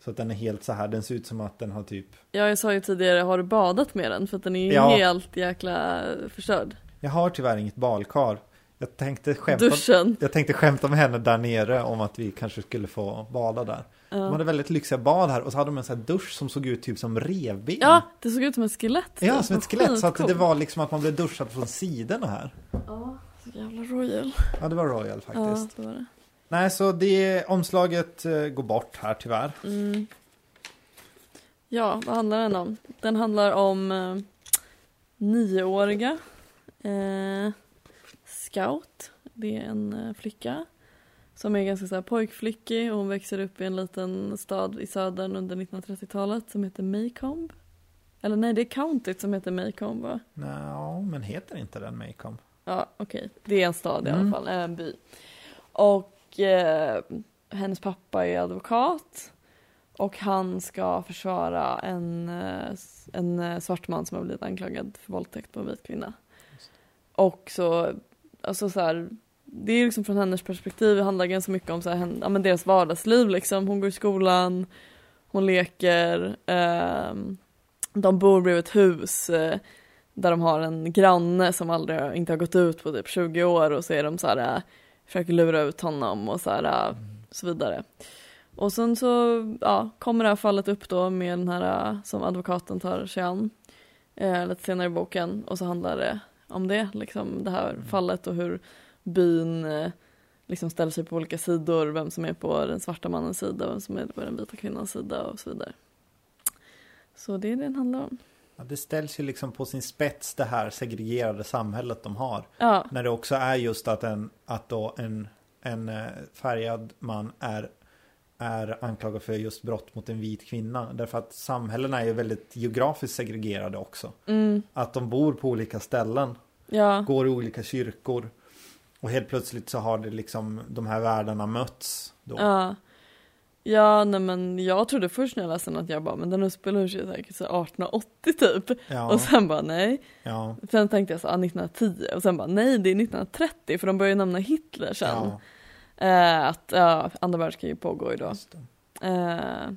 så att den är helt så här, den ser ut som att den har typ Ja, jag sa ju tidigare, har du badat med den? För att den är ju Ja. helt jäkla förstörd. Jag har tyvärr inget badkar. Jag tänkte skämta, duschen. jag tänkte skämta med henne där nere om att vi kanske skulle få bada där. De Ja. hade väldigt lyxiga bad här och så hade de en sån här dusch som såg ut typ som revben. ja, det såg ut som ett skelett. Ja, som ett skelett. Så att det var liksom att man blev duschad från sidorna här. Ja, så jävla royal. Ja, det var Royal Ja, faktiskt. det var det. Nej, så det omslaget eh, går bort här tyvärr. Mm. Ja, vad handlar den om? Den handlar om eh, nioåriga eh, scout. Det är en eh, flicka som är ganska så här pojkflickig och hon växer upp i en liten stad i södern under 1930-talet som heter Maycomb. Eller nej, det är countyt som heter Maycomb va? Nå, men heter inte den Maycomb? Ja, okej. Det är en stad i Mm. alla fall, en by. Och eh, hennes pappa är advokat. Och han ska försvara en, eh, en eh, svart man som har blivit anklagad för våldtäkt på en vit kvinna. Och så, alltså så här, det är liksom från hennes perspektiv, det handlar ganska mycket om så här, hen, ja, men deras vardagsliv liksom. Hon går i skolan, hon leker, ehm, de bor bredvid ett hus eh, där de har en granne som aldrig, inte har gått ut på typ 20 år och så är de så här, äh, försöker lura ut honom och så här, äh, så vidare. Och sen så, ja, kommer det här fallet upp då med den här äh, som advokaten tar sig an eh, lite senare i boken och så handlar det om det, liksom det här Mm. fallet och hur byn eh, liksom ställer sig på olika sidor, vem som är på den svarta mannens sida, vem som är på den vita kvinnans sida och så vidare. Så det är det den handlar om. Ja, det ställs ju liksom på sin spets det här segregerade samhället de har. Ja, När det också är just att en, att då en, en eh, färgad man är, är anklagad för just brott mot en vit kvinna. Därför att samhällena är ju väldigt geografiskt segregerade också. mm, Att de bor på olika ställen, ja, går i olika kyrkor. Och helt plötsligt så har det liksom de här världarna mötts. Då. Ja. Ja, nej men jag trodde först när jag läste den att jag bara, men den utspelar sig säkert så 1880 typ. Ja, Och sen bara nej. ja, Sen tänkte jag så, ah, 1910 och sen bara nej det är 1930 för de börjar ju nämna Hitler sen. ja, Eh, att ja, andra världskriget pågår ju då. Eh,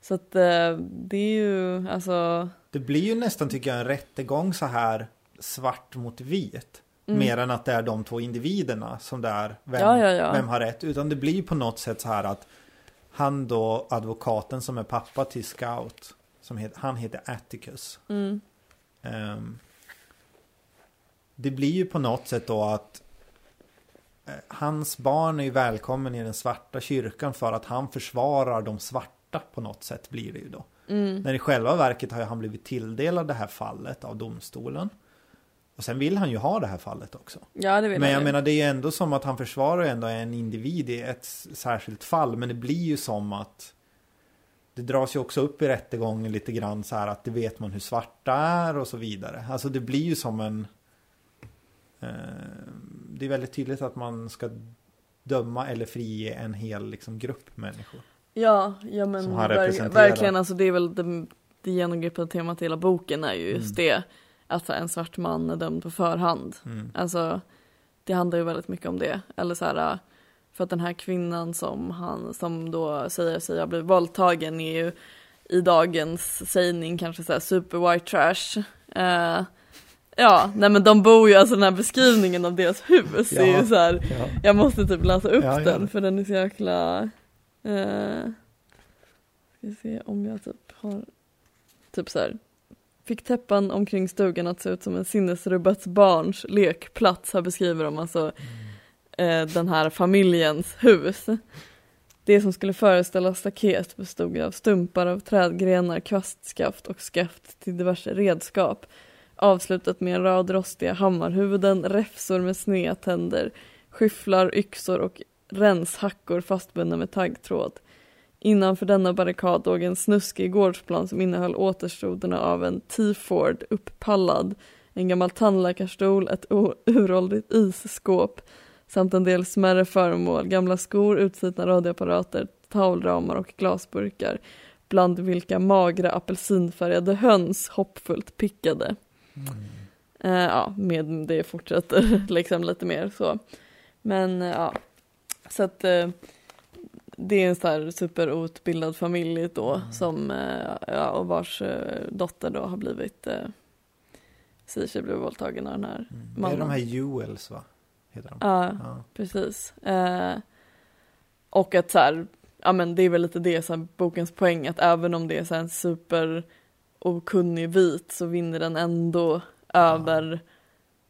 så att eh, det är ju alltså. Det blir ju nästan tycker jag en rättegång så här svart mot vit. Mm. Mer än att det är de två individerna som det är. Vem, Ja, ja, ja. vem har rätt? Utan det blir på något sätt så här att han då, advokaten som är pappa till Scout. Som heter, han heter Atticus. Mm, Ehm, det blir ju på något sätt då att eh, hans barn är ju välkommen i den svarta kyrkan för att han försvarar de svarta på något sätt blir det ju då. mm, När i själva verket har han blivit tilldelad det här fallet av domstolen. Och sen vill han ju ha det här fallet också. ja det vill Men jag ju. menar det är ju ändå som att han försvarar ändå en individ i ett särskilt fall. Men det blir ju som att det dras ju också upp i rättegången lite grann så här att det vet man hur svarta är och så vidare. Alltså det blir ju som en... Eh, det är väldigt tydligt att man ska döma eller frige en hel liksom, grupp människor. Ja, ja men han verkligen alltså det är väl det, det genomgripande temat i hela boken är ju just det. Att så här, en svart man är dömd på förhand. Mm. Alltså det handlar ju väldigt mycket om det. Eller så här, för att den här kvinnan som han som då säger sig ha blivit våldtagen är ju i dagens sägning kanske så här super white trash. Eh, ja, nej men de bor ju, alltså den här beskrivningen av deras hus är Ja. ju så här, Ja. jag måste typ läsa upp Ja, den för den är så jäkla eh, Ska se om jag typ har Typ så här Fick täppan omkring stugan att se ut som en sinnesrubbat barns lekplats. Här beskriver de alltså eh, den här familjens hus. Det som skulle föreställa staket bestod av stumpar av trädgrenar, kvastskaft och skaft till diverse redskap. Avslutat med en rad rostiga hammarhuvuden, räfsor med sneda tänder, skyfflar, yxor och renshackor fastbundna med taggtråd. Innanför denna barrikad låg en snuskig gårdsplan som innehöll återstoderna av en T-Ford upppallad, en gammal tandläkarstol, ett uråldrigt isskåp samt en del smärre föremål, gamla skor, utslitna radioapparater, tavelramar och glasburkar, bland vilka magra apelsinfärgade höns hoppfullt pickade. Eh, ja, med det fortsätter liksom lite mer så. Men eh, ja, så att eh, det är en sån här superoutbildad familj då Mm. som, eh, ja, och vars eh, dotter då har blivit, eh, säger sig bli våldtagen av den här Mm. Det är mannen. de här Jewels va? heter de. Ja, Ja. precis. Eh, och att så här, ja men det är väl lite det så här, bokens poäng att även om det är så här, en super okunnig vit så vinner den ändå över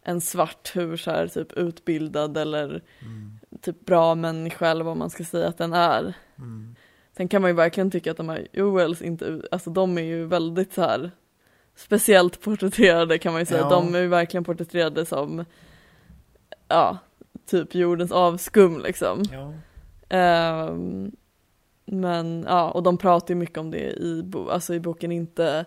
en svart hur så här, typ utbildad eller Mm. Typ bra människa eller vad man ska säga att den är. Mm. Sen kan man ju verkligen tycka att de här Joels inte, alltså de är ju väldigt så här speciellt porträtterade kan man ju säga. Ja. De är ju verkligen porträtterade som, ja, typ jordens avskum liksom. Ja. Ehm, men ja, och de pratar ju mycket om det i, bo, alltså i boken, inte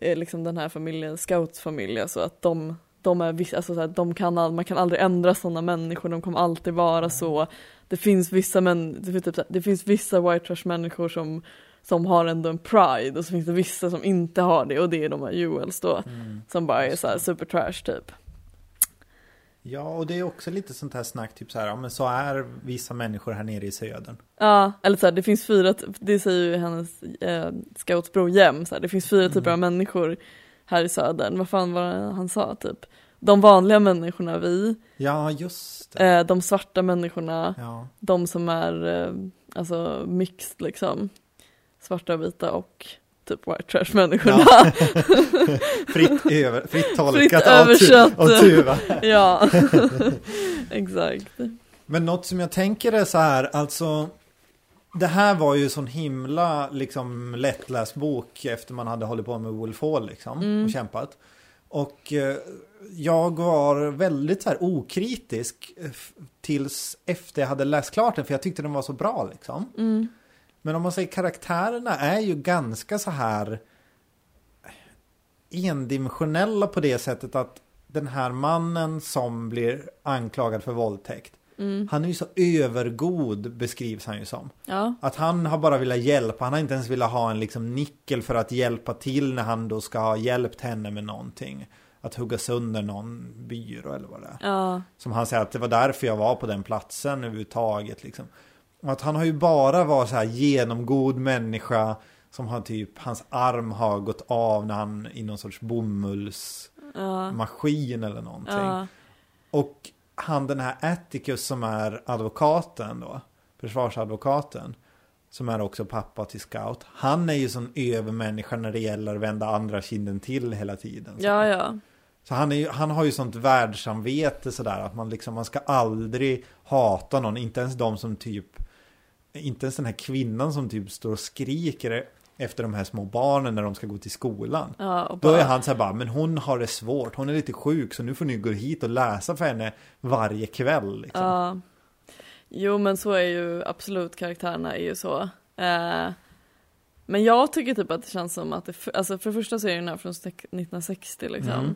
eh, liksom den här familjen, scoutsfamiljen, så att de, de är alltså så här, de kan, man kan aldrig ändra sådana människor, de kommer alltid vara så. Det finns vissa män, det finns, typ, det finns vissa white trash människor som, som har ändå en pride och så finns det vissa som inte har det och det är de här Juels då, Mm. som bara är så här super trash typ. ja, och det är också lite sånt här snack, typ så här, ja men så är vissa människor här nere i södern. Ja, eller så här, det finns fyra, det säger ju hennes eh, scoutsbror Jem, så här, det finns fyra typer av människor här i södern. Vad fan var det han sa typ? De vanliga människorna vi, Ja, just det. eh, de svarta människorna, Ja, de som är eh, alltså mixed liksom. Svarta och vita och typ white trash människorna. Ja. fritt, över, fritt tolkat Fritt av, tu, översatt. av Tuva. Ja, exakt. Men något som jag tänker är så här, alltså det här var ju sån himla liksom lättläst bok efter man hade hållit på med Wolf Hall liksom Mm. och kämpat. Och eh, jag var väldigt så här okritisk eh, tills efter jag hade läst klart den för jag tyckte den var så bra liksom. Mm. Men om man säger karaktärerna är ju ganska så här endimensionella på det sättet att den här mannen som blir anklagad för våldtäkt Mm. han är ju så övergod beskrivs han ju som. Ja, Att han har bara velat hjälpa, han har inte ens velat ha en liksom nickel för att hjälpa till när han då ska ha hjälpt henne med någonting. Att hugga sönder någon byrå eller vad det är. ja, Som han säger att det var därför jag var på den platsen överhuvudtaget liksom. Och att han har ju bara varit så här genomgod människa som har typ, hans arm har gått av när han i någon sorts bomullsmaskin ja, eller någonting. ja, Och han den här Atticus som är advokaten då, försvarsadvokaten, som är också pappa till Scout. Han är ju sån övermänniska när det gäller att vända andra kinden till hela tiden. Så, ja, ja. så han, är ju, han har ju sånt världssamvete sådär att man liksom, man ska aldrig hata någon, inte ens de som typ, inte ens den här kvinnan som typ står och skriker efter de här små barnen när de ska gå till skolan. ja Då är han så här bara, men hon har det svårt, hon är lite sjuk så nu får ni gå hit och läsa för henne varje kväll. Liksom. Ja. Jo men så är ju absolut karaktärerna är ju så. Eh, men jag tycker typ att det känns som att det, alltså för det första så är den här från sek- 1960 liksom. Mm.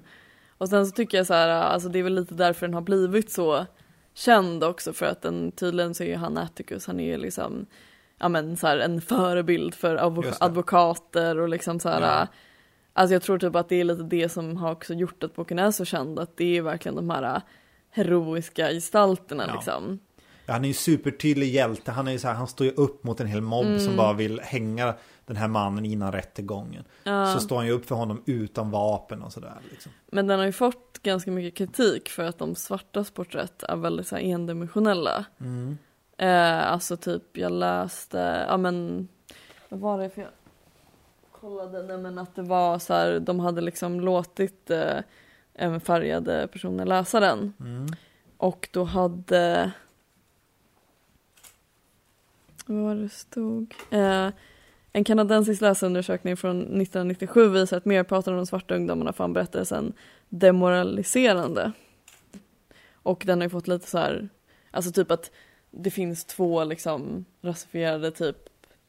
Och sen så tycker jag så här, alltså det är väl lite därför den har blivit så känd också för att den tydligen så är ju han Atticus, han är ju liksom ja men så här en förebild för advo- Just det. advokater och liksom så här Ja. Alltså jag tror typ att det är lite det som har också gjort att boken är så känd, att det är verkligen de här heroiska gestalterna Ja. liksom. Han är ju supertydlig hjälte, han är ju så här, han står ju upp mot en hel mobb Mm. som bara vill hänga den här mannen innan rättegången. Ja. Så står han ju upp för honom utan vapen och sådär. Liksom. Men den har ju fått ganska mycket kritik för att de svartas porträtt är väldigt så här endimensionella. Mm. Eh, alltså typ jag läste, ja men vad var det för jag kollade, nej men att det var så här, de hade liksom låtit eh, även färgade personer läsa den. Mm. Och då hade vad var det stod? Eh, en kanadensisk läsundersökning från 1997 visar att merparten av de svarta ungdomarna fann berättelsen demoraliserande. Och den har ju fått lite så här, alltså typ att det finns två liksom rasifierade typ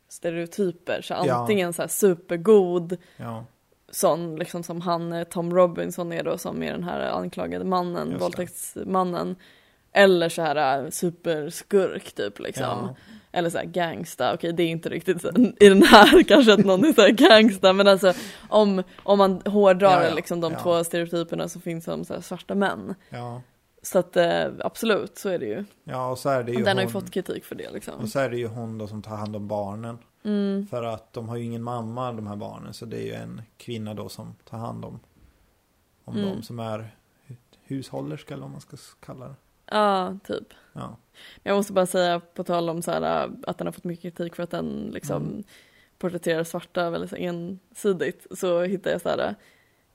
stereotyper. Så Ja. antingen så här supergod Ja. sån liksom som han eh, Tom Robinson är då som är den här anklagade mannen, Just våldtäktsmannen. Eller så här eh, superskurk typ liksom. Ja. Eller så här gangsta, okej det är inte riktigt så, i den här kanske att någon är så här gangsta men alltså om, om man hårdrar Ja, ja. liksom de Ja. två stereotyperna så finns de så svarta män. Så att eh, absolut så är det ju. Ja, och så är det ju Den har ju hon. fått kritik för det liksom. Och så är det ju hon då som tar hand om barnen. Mm. För att de har ju ingen mamma de här barnen. Så det är ju en kvinna då som tar hand om, om Mm. dem som är hu- hushållerska eller vad man ska kalla det. Ja, typ. Ja. Jag måste bara säga på tal om så här, att den har fått mycket kritik för att den liksom Mm. porträtterar svarta väldigt ensidigt så hittar jag så här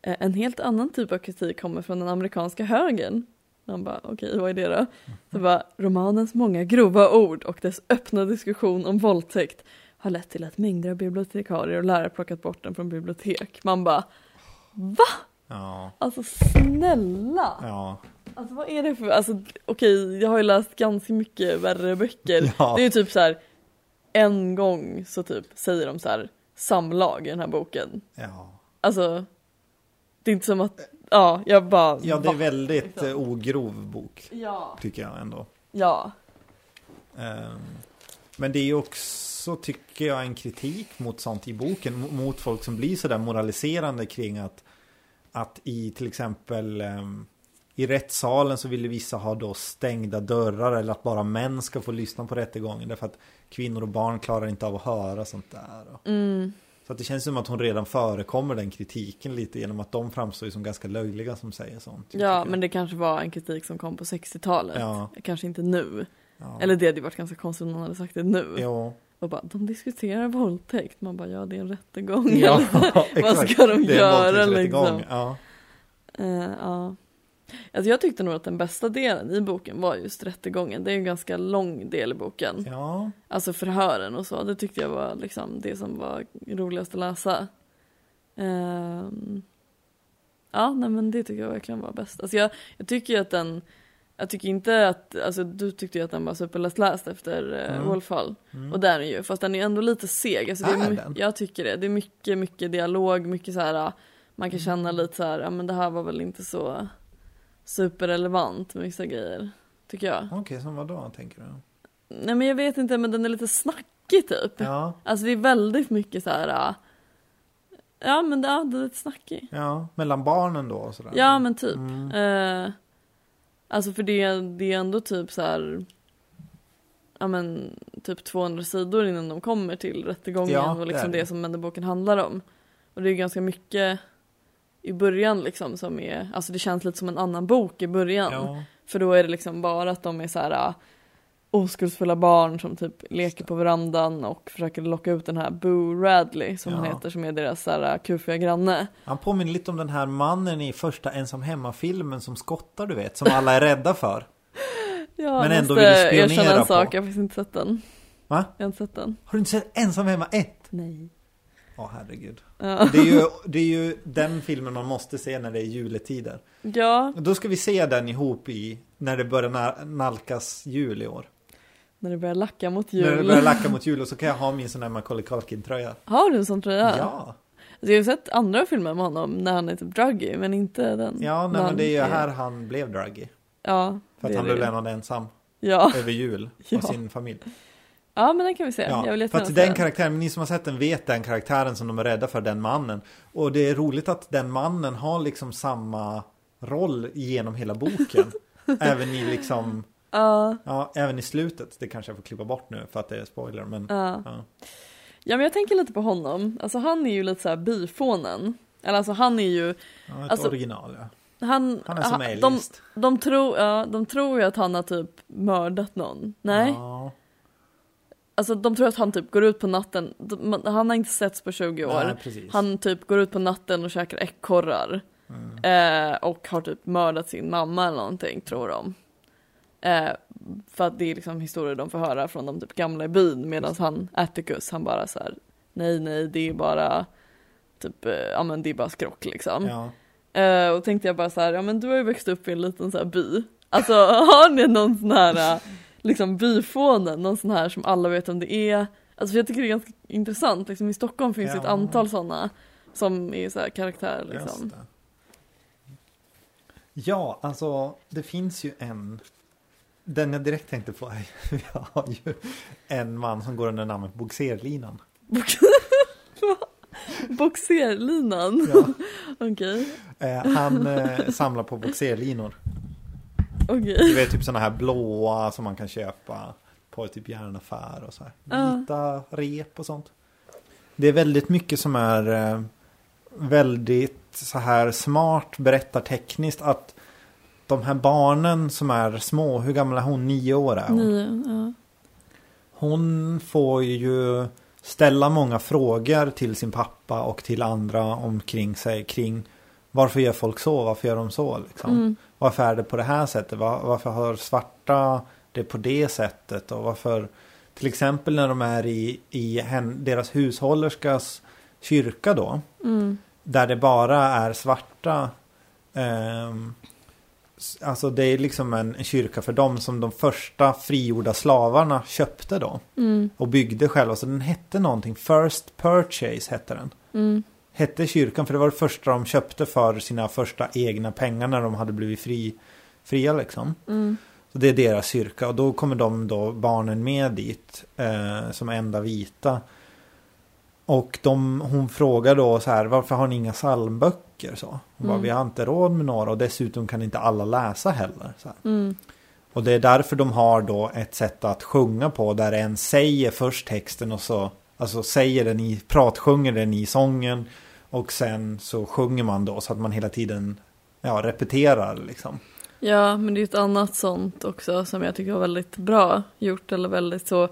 eh, en helt annan typ av kritik kommer från den amerikanska högern. Man bara okej, vad är det då? Så bara romanens många grova ord och dess öppna diskussion om våldtäkt har lett till att mängder av bibliotekarier och lärare plockat bort den från bibliotek. Man bara va? Ja. Alltså snälla! Ja. Alltså vad är det för, alltså okej jag har ju läst ganska mycket värre böcker. Ja. Det är ju typ så här en gång så typ säger de så här samlag i den här boken. Ja. Alltså det är inte som att, ja jag bara Ja, det är väldigt Liksom. eh, ogrov bok. Ja. Tycker jag ändå. Ja. Ehm, Men det är ju också, tycker jag, en kritik mot sånt i boken. mo- Mot folk som blir sådär moraliserande kring att, att i till exempel ehm, i rättssalen så ville vissa ha då stängda dörrar eller att bara män ska få lyssna på rättegången. Därför att kvinnor och barn klarar inte av att höra sånt där. Mm. Så att det känns som att hon redan förekommer den kritiken lite genom att de framstår ju som ganska löjliga som säger sånt. Ja men det kanske var en kritik som kom på 60-talet. Ja. Kanske inte nu. Ja. Eller det hade ju varit ganska konstigt om någon hade sagt det nu. Jo. Och bara, de diskuterar våldtäkt. Man bara, ja det är en rättegång. Ja, Vad ska de göra liksom? Ja. Eh, ja. Alltså jag tyckte nog att den bästa delen i boken var just rättegången. Det är ju en ganska lång del i boken. ja. Alltså förhören och så. Det tyckte jag var liksom det som var roligast att läsa. Ehm, ja, nej men det tycker jag verkligen var bäst. Alltså jag, jag tycker ju att den jag tycker inte att, alltså du tyckte ju att den var superlättläst efter eh, Mm. Wolfhall. Mm. Och det är den ju, fast den är ändå lite seg. Alltså det är Är den? Jag tycker det. Det är mycket, mycket dialog, mycket så här. man Mm. kan känna lite så här, ja men det här var väl inte så superrelevant med vissa grejer. Tycker jag. Okej, som vad då tänker du? Nej men jag vet inte, men den är lite snackig typ. Ja, Alltså det är väldigt mycket så här. äh, Ja men det, ja, det är lite snackig. ja, mellan barnen då och sådär. Ja men typ. Mm. Eh, alltså för det, det är ändå typ så här. Ja men typ 200 sidor innan de kommer till rättegången Ja, och det liksom är det, det. som den boken handlar om. Och det är ganska mycket i början liksom som är, alltså det känns lite som en annan bok i början. Ja, För då är det liksom bara att de är så här äh, oskuldsfulla barn som typ leker på verandan och försöker locka ut den här Boo Radley som han Ja. heter som är deras så här äh, kufiga granne. han påminner lite om den här mannen i första ensam hemma-filmen som skottar du vet, som alla är rädda för. Ja, Men jag ändå vill spionera erkänna en på. sak, jag har faktiskt inte sett den. Va? Jag har inte sett den. Har du inte sett ensam hemma 1? Nej. Åh herregud. Ja. Det är, ju, det är ju den filmen man måste se när det är juletider. ja, Då ska vi se den ihop i, när det börjar na- nalkas jul i år. när det börjar lacka mot När det jul. börjar lacka mot jul och så kan jag ha min sån här Macaulay Culkin-tröja. Har du en sån tröja? Ja. Alltså, jag har sett andra filmer med honom när han är typ druggy, men inte den. Ja, nej, men det är ju här han blev druggy. Ja, För att är han blev lämnad ensam Ja. över jul Ja. sin familj. Ja, men den kan vi se. Ja, jag vill för att den karaktären, ni som har sett den vet den karaktären som de är rädda för, den mannen. Och det är roligt att den mannen har liksom samma roll genom hela boken. även i liksom, Ja, ja, även i slutet. Det kanske jag får klippa bort nu för att det är spoiler. Men, ja. ja. Ja men jag tänker lite på honom, alltså han är ju lite såhär byfånen. Eller alltså han är ju, Ja, ett Alltså, original ja. han, Han är som ha- de, de, tror, ja, de tror ju att han har typ mördat någon. Nej, Ja, alltså de tror att han typ går ut på natten, han har inte setts på 20 år. nej. Han typ går ut på natten och käkar ekorrar. Mm. Eh, och har typ mördat sin mamma eller någonting, tror de. Eh, för att det är liksom historier de får höra från de typ gamla i byn medan han, Atticus, han bara så här. Nej, nej, det är bara typ, eh, ja men det är bara skrock liksom. Ja. Eh, och tänkte jag bara så här, ja men du har ju växt upp i en liten så här by. Alltså har ni någon sån här, liksom byfåne, någon sån här som alla vet om det är? Alltså jag tycker det är ganska intressant, liksom i Stockholm finns det ett Ja. antal sådana som är så här karaktär liksom. Ja, alltså det finns ju en. Den jag direkt tänkte på är vi har ju en man som går under namnet Bogserlinan. Boxerlinan, Ja. okej, Eh, han eh, samlar på boxerlinor. Okej. Du vet typ sådana här blåa som man kan köpa på typ järnaffär och så här. Ja. Vita rep och sånt. Det är väldigt mycket som är eh, väldigt så här smart berättartekniskt att de här barnen som är små, hur gamla är hon? Nio år är hon. Nio, ja. Hon får ju ställa många frågor till sin pappa och till andra omkring sig kring varför gör folk så, varför gör de så liksom. Mm. Varför är det på det här sättet, Var, varför har svarta det på det sättet och varför till exempel när de är i, i hen, deras hushållerskas kyrka då. Mm. Där det bara är svarta. s- alltså det är liksom en, en kyrka för dem som de första frigjorda slavarna köpte då. Mm. Och byggde själva. Så den hette någonting. First Purchase hette den. Mm. Hette kyrkan för det var det första de köpte för sina första egna pengar när de hade blivit fri, fria liksom. Mm. Så det är deras kyrka och då kommer de då barnen med dit eh, som enda vita. Och de, hon frågar då så här varför har ni inga psalmböcker så? Hon bara, Mm. vi har inte råd med några och dessutom kan inte alla läsa heller. Så. Mm. Och det är därför de har då ett sätt att sjunga på där en säger först texten och så Alltså säger den i, pratsjunger den i sången Och sen så sjunger man då så att man hela tiden Ja, repeterar liksom Ja, men det är ett annat sånt också som jag tycker var väldigt bra gjort eller väldigt så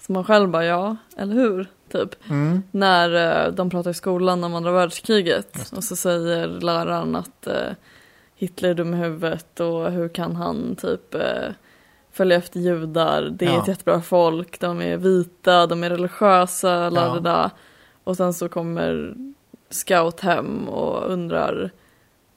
som man själv bara ja, eller hur? Typ. mm. När eh, de pratar i skolan om andra världskriget och så säger läraren att eh, Hitler är dum i huvudet och hur kan han typ eh, följa efter judar. Det är Ja. ett jättebra folk, de är vita, de är religiösa, la Ja. Och sen så kommer Scout hem och undrar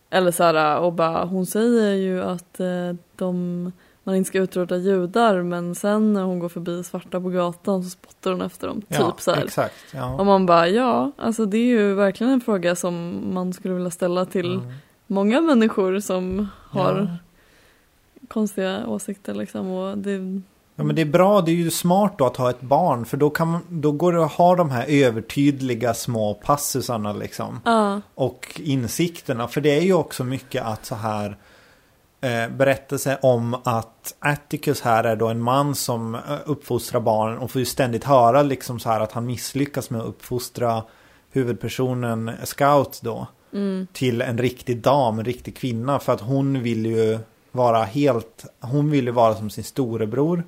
eller så här, och bara, hon säger ju att eh, de, man inte ska utrota judar men sen när hon går förbi svarta på gatan så spottar hon efter dem. Ja, typ så här. exakt ja. Och man bara, ja, alltså det är ju verkligen en fråga som man skulle vilja ställa till Mm. många människor som har Ja. konstiga åsikter liksom. Och det, Ja men det är bra, det är ju smart då att ha ett barn för då, kan då går det att ha de här övertydliga små passusarna liksom. ja, Och insikterna, för det är ju också mycket att så här eh, berättelse om att Atticus här är då en man som eh, uppfostrar barnen och får ju ständigt höra liksom så här att han misslyckas med att uppfostra huvudpersonen Scout då mm, till en riktig dam, en riktig kvinna. För att hon vill ju vara helt, hon vill ju vara som sin storebror.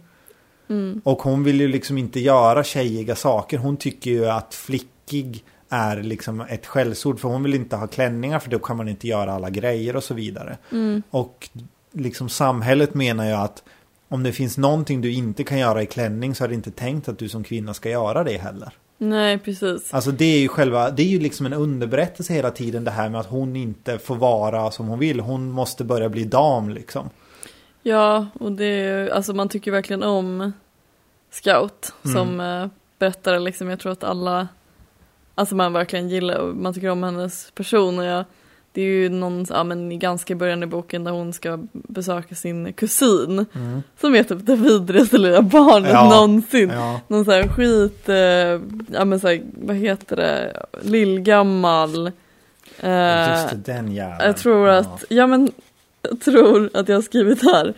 Mm, Och hon vill ju liksom inte göra tjejiga saker. Hon tycker ju att flickig är liksom ett skällsord. För hon vill inte ha klänningar för då kan man inte göra alla grejer och så vidare. mm, Och liksom samhället menar ju att om det finns någonting du inte kan göra i klänning så är det inte tänkt att du som kvinna ska göra det heller. nej precis. Alltså det är ju själva, det är ju liksom en underberättelse hela tiden det här med att hon inte får vara som hon vill. Hon måste börja bli dam liksom. Ja, och det är alltså man tycker verkligen om Scout Mm. som eh, berättare liksom. Jag tror att alla, alltså man verkligen gillar, och man tycker om hennes person och jag, det är ju någon, ja men i ganska början i boken där hon ska besöka sin kusin Mm. som är typ det vidrigaste lilla barnet Ja, någonsin. Ja. Någon sån här skit, eh, ja men så här, vad heter det, lillgammal. Eh, Just den jäveln. jag tror Ja. att, ja men, jag tror att jag har skrivit här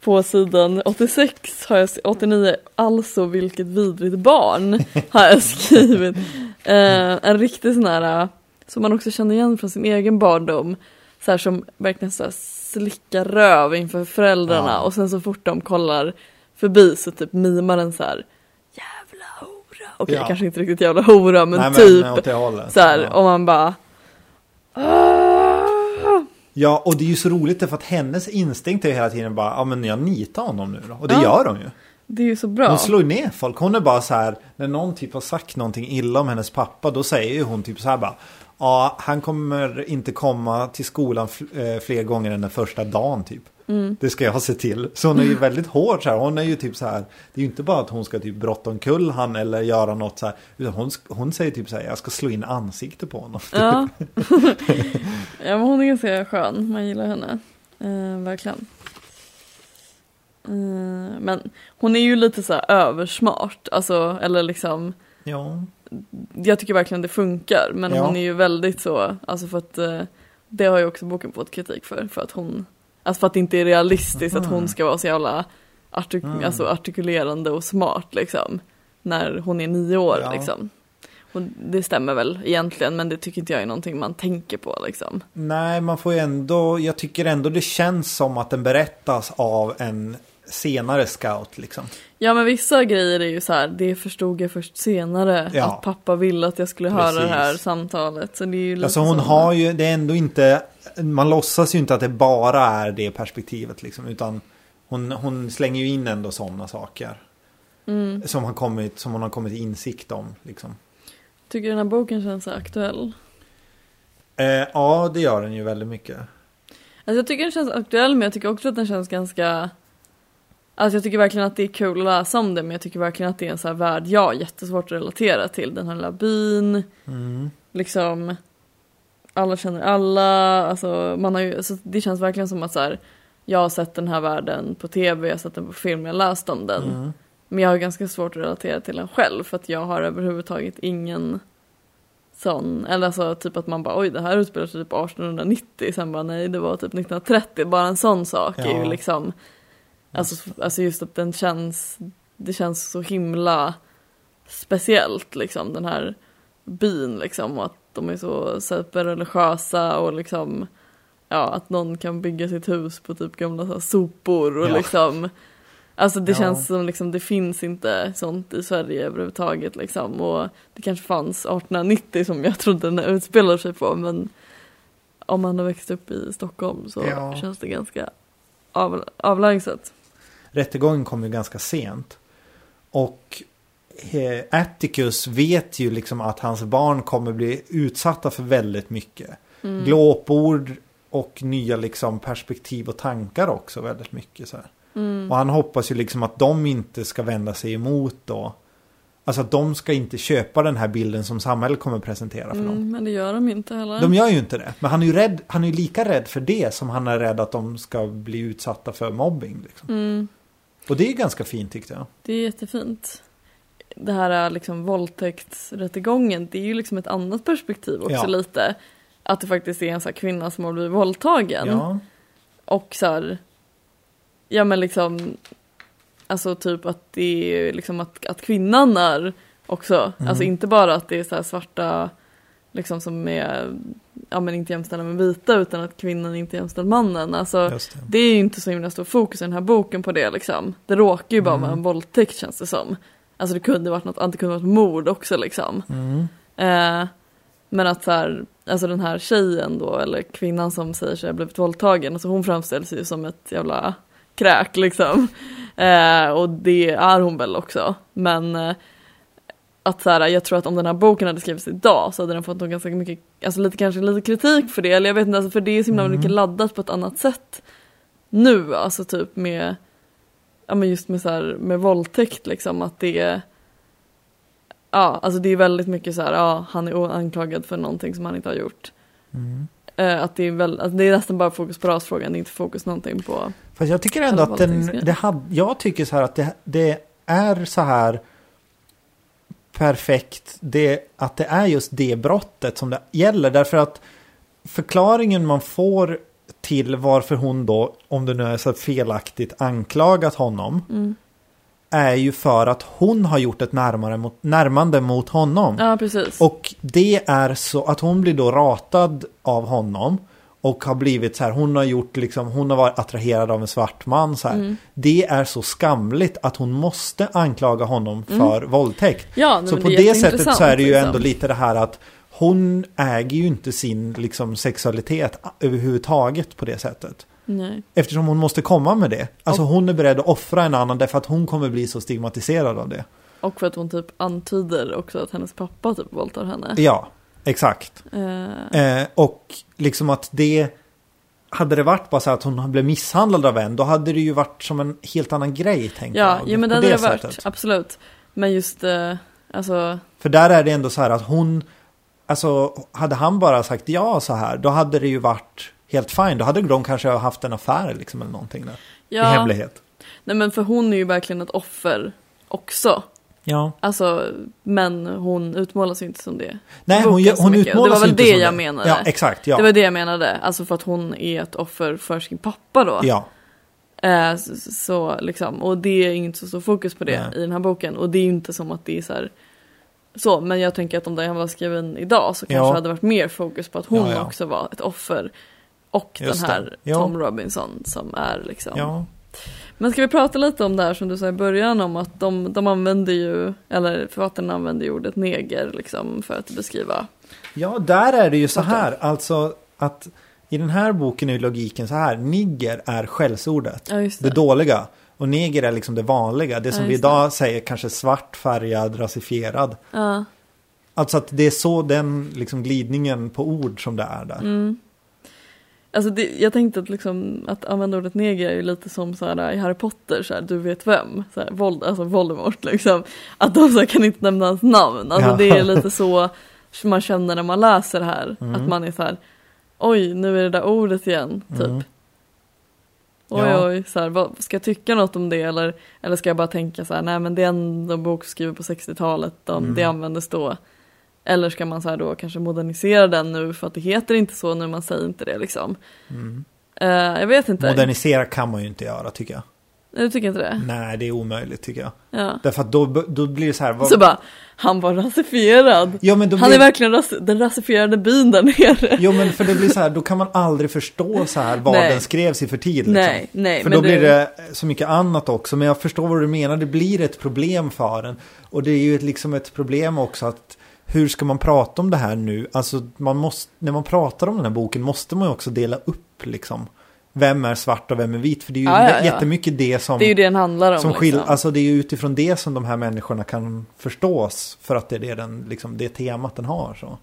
på sidan 86 har jag, 89, alltså vilket vidrigt barn har jag skrivit. Eh, en riktig sån här, eh, som man också känner igen från sin egen barndom. Så här som verkligen så här slickar röv inför föräldrarna Ja. och sen så fort de kollar förbi så typ mimar den så här jävla hora. Okej Ja. kanske inte riktigt jävla hora men, Nej, typ åt det hållet. så här Ja. och man bara "Ah." Ja, och det är ju så roligt för att hennes instinkt är hela tiden bara, ja men jag nitar honom nu då. Och det Ja. gör hon ju. Det är ju så bra. Hon slår ner folk. Hon är bara så här, när någon typ har sagt någonting illa om hennes pappa, då säger ju hon typ så här bara, ja han kommer inte komma till skolan eh, fler gånger än den första dagen typ. Mm. Det ska jag se till. Så hon är ju väldigt hård så här. Hon är ju typ så här. Det är ju inte bara att hon ska typ brotta omkull han eller göra något så här. Utan hon, hon säger typ så här. Jag ska slå in ansikte på honom. Ja. ja men hon är ganska skön, man gillar henne. Eh, verkligen. Eh, men hon är ju lite så här översmart, alltså eller liksom Ja. Jag tycker verkligen det funkar men Ja. hon är ju väldigt så, alltså för att eh, Det har ju också boken fått kritik för, för att hon Alltså för att det inte är realistiskt att Mhm. hon ska vara så jävla artik- Mm. alltså artikulerande och smart liksom När hon är nio år Ja. liksom Och det stämmer väl egentligen men det tycker inte jag är någonting man tänker på liksom. Nej, man får ju ändå, jag tycker ändå det känns som att den berättas av en senare scout liksom. Ja men vissa grejer är ju så här, det förstod jag först senare Ja. att pappa ville att jag skulle höra det här Precis. samtalet. Så det är ju Alltså hon har ju, det är ändå inte, man låtsas ju inte att det bara är det perspektivet liksom. Utan hon, hon slänger ju in ändå sådana saker. Mm. Som, har kommit, som hon har kommit till insikt om liksom. Tycker den här boken känns aktuell? Eh, ja, det gör den ju väldigt mycket. Alltså jag tycker den känns aktuell men jag tycker också att den känns ganska Alltså jag tycker verkligen att det är kul att läsa om det men jag tycker verkligen att det är en sån här värld jag har jättesvårt att relatera till. Den här lilla byn, Mm. liksom alla känner alla, alltså man har ju, alltså det känns verkligen som att så här, jag har sett den här världen på tv, jag har sett den på film, jag har läst om den. Mm. Men jag har ganska svårt att relatera till den själv för att jag har överhuvudtaget ingen sån, eller alltså typ att man bara oj det här utspelar sig typ 1890, sen bara nej det var typ 1930, bara en sån sak är ju Ja. liksom Alltså, alltså just att den känns, det känns så himla speciellt liksom den här byn liksom och att de är så superreligiösa och liksom ja att någon kan bygga sitt hus på typ gamla så här, sopor och Ja. liksom Alltså det Ja. känns som liksom det finns inte sånt i Sverige överhuvudtaget liksom och det kanske fanns 1890 som jag trodde den utspelar sig på men om man har växt upp i Stockholm så Ja. känns det ganska av, avlägset. Rättegången kom ju ganska sent. Och Atticus vet ju liksom att hans barn kommer bli utsatta för väldigt mycket. Mm. Glåpord och nya liksom perspektiv och tankar också väldigt mycket. Så. Mm. Och han hoppas ju liksom att de inte ska vända sig emot då. Alltså att de ska inte köpa den här bilden som samhället kommer presentera för dem. Mm, men det gör de inte heller. De gör ju inte det. Men han är ju rädd, han är lika rädd för det som han är rädd att de ska bli utsatta för mobbing. Liksom. Mm, Och det är ganska fint tyckte jag. det är jättefint. Det här är liksom våldtäktsrättegången, det är ju liksom ett annat perspektiv också Ja. lite. Att det faktiskt är en här kvinna som har blivit våldtagen. Ja, Och så här, ja men liksom, alltså typ att det är liksom att, att kvinnan är också, Mm. alltså inte bara att det är så svarta, liksom som är, ja men inte jämställda med vita utan att kvinnan inte är jämställd mannen. Alltså det. det är ju inte så himla stor fokus i den här boken på det liksom. Det råkar ju bara Mm. vara en våldtäkt känns det som. Alltså det kunde varit något, det kunde varit mord också liksom. Mm. Eh, men att så här, alltså den här tjejen då, eller kvinnan som säger sig ha blivit våldtagen, alltså hon framställs ju som ett jävla kräk liksom. Eh, och det är hon väl också. Men eh, att så här, jag tror att om den här boken hade skrivits idag så hade den fått nog ganska mycket, alltså lite kanske lite kritik för det, eller jag vet inte, alltså för det är så himla Mm. mycket laddat på ett annat sätt nu, alltså typ med, ja men just med så här, med våldtäkt liksom, att det är Ja, alltså det är väldigt mycket så här, ja, han är anklagad för någonting som han inte har gjort. Mm. Eh, att det är väl, alltså det är nästan bara fokus på rasfrågan, det är inte fokus någonting på... Fast jag tycker ändå att den, det hade, jag tycker så här att det, det är så här perfekt det, att det är just det brottet som det gäller. Därför att förklaringen man får till varför hon då, om det nu är så felaktigt anklagat honom, Mm. är ju för att hon har gjort ett närmare mot, närmande mot honom. Ja, precis. Och det är så att hon blir då ratad av honom. Och har blivit så här, hon har gjort liksom, hon har varit attraherad av en svart man så här. Mm. Det är så skamligt att hon måste anklaga honom för våldtäkt. Ja, Mm. så på är det sättet så är det ju liksom. ändå lite det här att hon äger ju inte sin liksom, sexualitet överhuvudtaget på det sättet. Nej. Eftersom hon måste komma med det. Alltså hon är beredd att offra en annan därför att hon kommer bli så stigmatiserad av det. Och för att hon typ antyder också att hennes pappa typ våldtar henne. Ja, exakt. Eh, Eh, och liksom att det hade det varit bara så att hon blev misshandlad av en, då hade det ju varit som en helt annan grej, tänker ja, jag. ja, men det hade det varit, sättet. absolut. Men just, eh, alltså, För där är det ändå så här att hon, alltså hade han bara sagt ja så här, då hade det ju varit helt fine. Då hade de kanske haft en affär liksom eller någonting där. I ja. hemlighet. Nej men för hon är ju verkligen ett offer också. Ja. Alltså, men hon utmålas ju inte som det. Nej, hon, hon mycket. utmålas Det var väl inte det som jag menade. Ja, exakt. Ja. Det var det jag menade. Alltså för att hon är ett offer för sin pappa då. ja. Eh, så, så liksom, och det är inte så stor fokus på det Nej. i den här boken. Och det är ju inte som att det är så här Så, men jag tänker att om den var skriven idag så kanske Ja. det hade varit mer fokus på att hon Ja, ja. också var ett offer. Och Just den här. Tom Robinson som är liksom. Men ska vi prata lite om det här som du sa i början om att de, de använder ju, eller författarna använder ju ordet neger liksom för att beskriva. ja där är det ju så här. Alltså att i den här boken är logiken så här. Nigger är skällsordet. Det det. dåliga. Och neger är liksom det vanliga. Det som Ja, vi just det. idag säger kanske svart, färgad, rasifierad. Ja. Alltså att det är så den liksom glidningen på ord som det är där. Mm. Alltså det, jag tänkte att, liksom, att använda ordet neger är ju lite som så här, i Harry Potter, så här, du vet vem, så här, Vold, alltså Voldemort liksom. Att de så här, kan inte nämna hans namn. Alltså Ja. det är lite så man känner när man läser det här. Mm. Att man är så här, oj nu är det där ordet igen, typ. Mm. Oj Ja. oj, så här, vad, ska jag tycka något om det eller, eller ska jag bara tänka så här, nej men det är en bok skriven på 60-talet, de, Mm. det användes då. Eller ska man så här då kanske modernisera den nu för att det heter inte så nu, man säger inte det liksom. Mm. Eh, jag vet inte. Modernisera kan man ju inte göra tycker jag. Nej, Du tycker inte det? Nej, det är omöjligt tycker jag. Ja. Därför att då, då blir det så här. Vad... Så bara, han var rasifierad. Ja, men då Han blir... är verkligen ras den rasifierade byn där nere. Jo, men för det blir så här, då kan man aldrig förstå så här vad Nej. den skrevs i för tid. Liksom. Nej, nej. För då du- blir det så mycket annat också. Men jag förstår vad du menar. Det blir ett problem för den. Och det är ju ett, liksom ett problem också att hur ska man prata om det här nu? Alltså man måste, när man pratar om den här boken måste man ju också dela upp liksom. Vem är svart och vem är vit? För det är ju Ja, ja, jättemycket det som, Det är ju det den handlar om. som skil, liksom. Alltså det är ju utifrån det som de här människorna kan förstås. För att det är det, den, liksom, det temat den har. Så.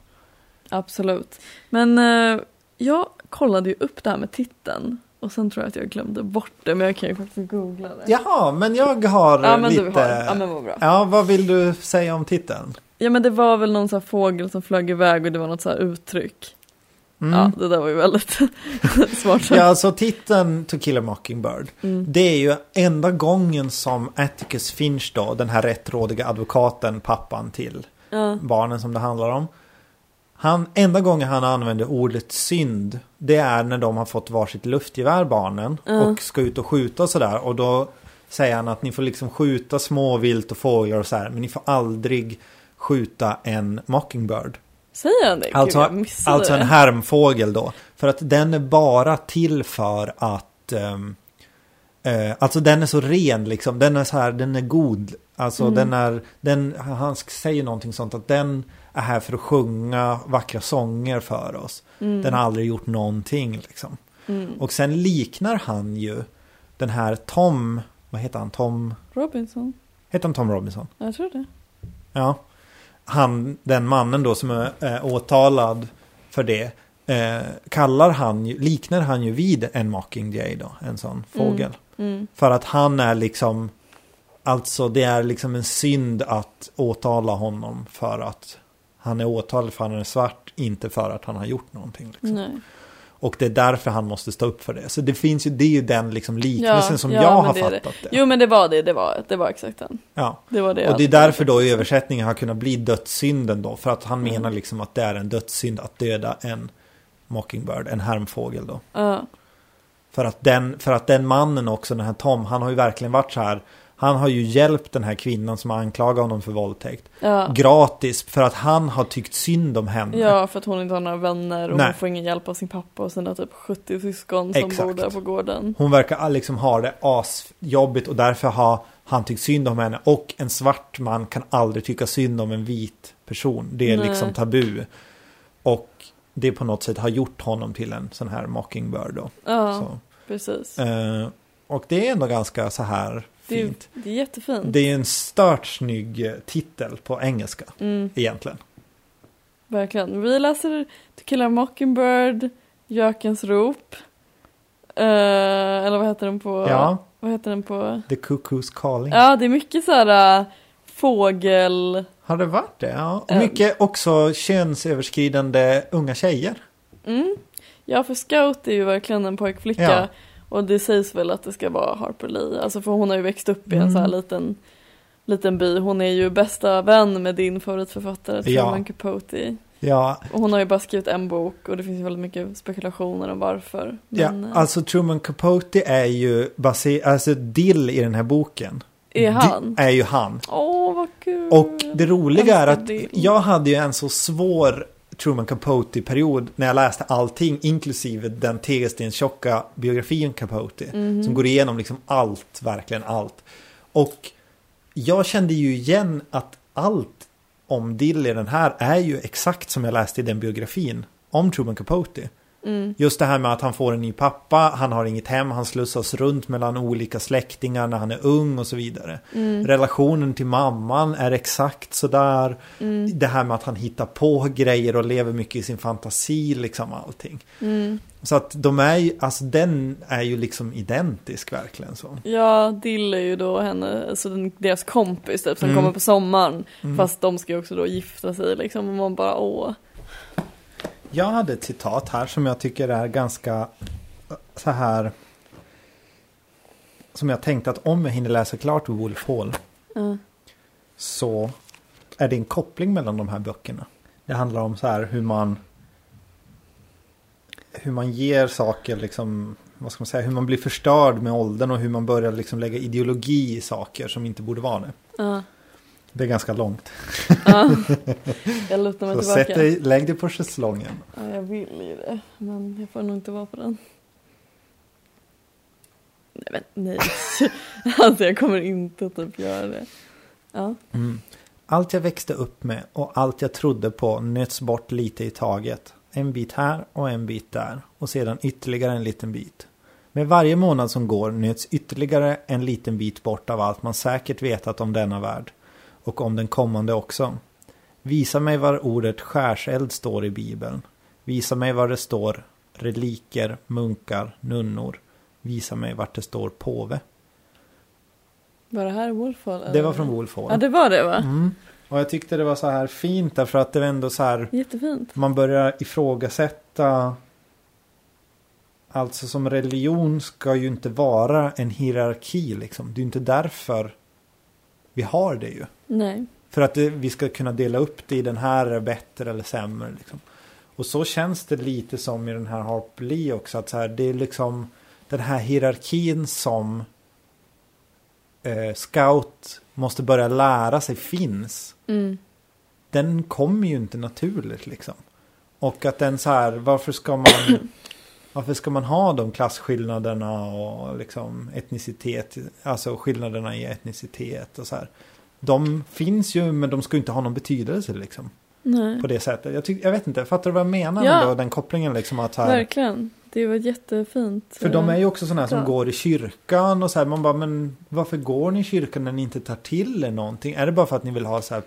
Absolut. Men eh, jag kollade ju upp det här med titeln. Och sen tror jag att jag glömde bort det. Men jag kan ju faktiskt googla det. Jaha, men jag har Ja, men lite... du har. Ja men vad bra. Ja, vad vill du säga om titeln? Ja men det var väl någon sån här fågel som flög iväg och det var något så här uttryck. Mm. Ja det där var ju väldigt smart. Ja, alltså titeln To Kill a Mockingbird. Mm. Det är ju enda gången som Atticus Finch då, den här rättrådiga advokaten, pappan till Ja. barnen som det handlar om. Han, enda gången han använder ordet synd, det är när de har fått varsitt luftgevär barnen Ja. och ska ut och skjuta och sådär. Och då säger han att ni får liksom skjuta småvilt och fåglar och så här, men ni får aldrig skjuta en mockingbird. Säger han det? Gud, Alltså, missade alltså en härmfågel då. För att den är bara till för att... ehm, eh, alltså den är så ren liksom. Den är så här, den är god. Alltså Mm. den är, den, han säger någonting sånt att den är här för att sjunga vackra sånger för oss. Mm. Den har aldrig gjort någonting liksom. Mm. Och sen liknar han ju den här Tom, vad heter han? Tom, Robinson? heter han Tom Robinson? Jag tror det. Ja. Han, den mannen då som är eh, åtalad för det. Eh, kallar han liknar han ju vid en mockingjay då. En sån fågel. Mm. För att han är liksom. Alltså det är liksom en synd att åtala honom för att han är åtalad för att han är svart. Inte för att han har gjort någonting. Liksom. Och det är därför han måste stå upp för det. Så det finns ju, det är ju den liksom liknelsen Ja, som ja, jag har det är det. fattat det. Jo men det var det, det var, det var exakt den. Ja. Det var det. Och det är därför då i översättningen har kunnat bli dödssynden då. För att han Mm. menar liksom att det är en dödssynd att döda en mockingbird, en härmfågel då. Ja. För att, den, för att den mannen också, den här Tom, han har ju verkligen varit så här. Han har ju hjälpt den här kvinnan som har anklagat honom för våldtäkt. Ja. Gratis, för att han har tyckt synd om henne. ja, för att hon inte har några vänner och Nej. hon får ingen hjälp av sin pappa och sina typ 70 syskon som Exakt. bor där på gården. Hon verkar liksom ha det asjobbigt och därför har han tyckt synd om henne. Och en svart man kan aldrig tycka synd om en vit person. Det är Nej. liksom tabu. Och det på något sätt har gjort honom till en sån här mockingbird då. Ja, Så, precis. eh, och det är ändå ganska så här Det är, det är jättefint. Det är en stört snygg eh, titel på engelska Mm, egentligen. verkligen. Vi läser To kill a mockingbird, Gökens rop. Eh, eller vad heter den på? Ja, Vad heter den på? The Cuckoo's Calling. Ja, det är mycket så här äh, fågel... Har det varit det? Ja. Och Eh. mycket också könsöverskridande unga tjejer. Mm. Ja, för Scout är ju verkligen en pojkflicka. Ja. Och det sägs väl att det ska vara Harper Lee. Alltså för hon har ju växt upp i en Mm. så här liten, liten by. Hon är ju bästa vän med din favoritförfattare Ja. Truman Capote. Ja, Och hon har ju bara skrivit en bok och det finns ju väldigt mycket spekulationer om varför. Ja, Men, eh, alltså Truman Capote är ju baser- alltså Dill i den här boken Är han? Är ju han. Åh, vad kul. Och det roliga är att det. jag hade ju en så svår Truman Capote-period när jag läste allting, inklusive den tegelstenstjocka biografin Capote. Mhm. Som går igenom liksom allt, verkligen allt. Och jag kände ju igen att allt om Dill i den här är ju exakt som jag läste i den biografin om Truman Capote. Mm. Just det här med att han får en ny pappa, han har inget hem, han slussas runt mellan olika släktingar när han är ung och så vidare. Mm. Relationen till mamman är exakt sådär. Mm. Det här med att han hittar på grejer och lever mycket i sin fantasi, liksom allting. Mm. Så att de är ju, alltså den är ju liksom identisk verkligen så. Ja, Dill är ju då henne, alltså den, deras kompis typ som Mm. kommer på sommaren. Mm. Fast de ska ju också då gifta sig liksom och man bara åh. Jag hade ett citat här som jag tycker är ganska så här. Som jag tänkte att om jag hinner läsa klart Wolf Hall Ja. så är det en koppling mellan de här böckerna. Det handlar om så här hur man hur man ger saker liksom vad ska man säga, hur man blir förstörd med åldern och hur man börjar liksom lägga ideologi i saker som inte borde vara det. Ja. Det är ganska långt. Ja. Jag lutar mig Så tillbaka. sätt dig, lägg dig på schäslongen. Ja, jag vill ju det. Men jag får nog inte vara på den. Nej men nej. Alltså jag kommer inte typ göra det. Ja. Mm. Allt jag växte upp med och allt jag trodde på nöts bort lite i taget. En bit här och en bit där och sedan ytterligare en liten bit. Med varje månad som går nöts ytterligare en liten bit bort av allt man säkert vetat om denna värld. Och om den kommande också. Visa mig var ordet skärseld står i Bibeln. Visa mig var det står reliker, munkar, nunnor. Visa mig vart det står påve. Var det här Wolfhall? Det var från Wolf Hall. Ja det var det va? Mm. Och jag tyckte det var så här fint därför att det var ändå så här Jättefint. man börjar ifrågasätta Alltså som religion ska ju inte vara en hierarki liksom. Det är ju inte därför vi har det ju. Nej. För att det, vi ska kunna dela upp det i den här är bättre eller sämre. Liksom. Och så känns det lite som i den här Harp Lee också. Att så här, det är liksom den här hierarkin som eh, Scout måste börja lära sig finns. Mm. Den kommer ju inte naturligt liksom. Och att den så här, varför ska man Varför ska man ha de klasskillnaderna och liksom etnicitet, alltså skillnaderna i etnicitet och så här. De finns ju men de ska ju inte ha någon betydelse liksom. Nej. På det sättet. Jag, tyck, jag vet inte, fattar du vad jag menar Ja. då, den kopplingen liksom? Att här, Verkligen. Det var jättefint. för de är ju också sådana här som Ja. går i kyrkan och så här. Man bara, men varför går ni i kyrkan när ni inte tar till er någonting? Är det bara för att ni vill ha så här?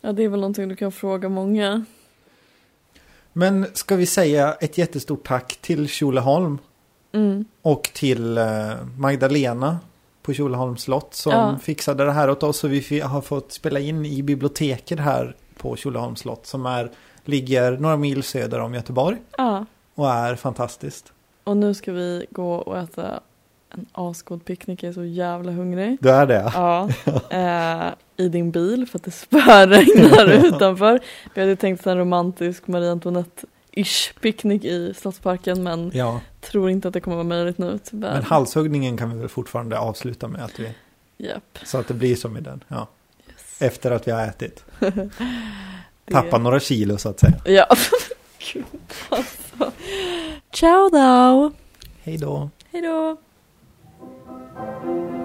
Ja det är väl någonting du kan fråga många. Men ska vi säga ett jättestort tack till Tjolöholm Mm. och till eh, Magdalena på Tjolöholms slott som Ja. fixade det här åt oss. Och vi har fått spela in i biblioteket här på Tjolöholms slott som är, ligger några mil söder om Göteborg Ja. och är fantastiskt. Och nu ska vi gå och äta en asgod picknick. Jag är så jävla hungrig. Det är det. Ja. Eh, I din bil för att det spöregnar utanför. Vi hade tänkt en romantisk Marie Antoinette-ish picknick i Slottsparken men Ja, tror inte att det kommer vara möjligt nu tyvärr. men halshuggningen kan vi väl fortfarande avsluta med att vi, Japp. så att det blir som i den. Ja. Yes. Efter att vi har ätit. Det- Tappa några kilo så att säga. Ja. Gud alltså. Ciao då. Hej då. Hej då. Thank you.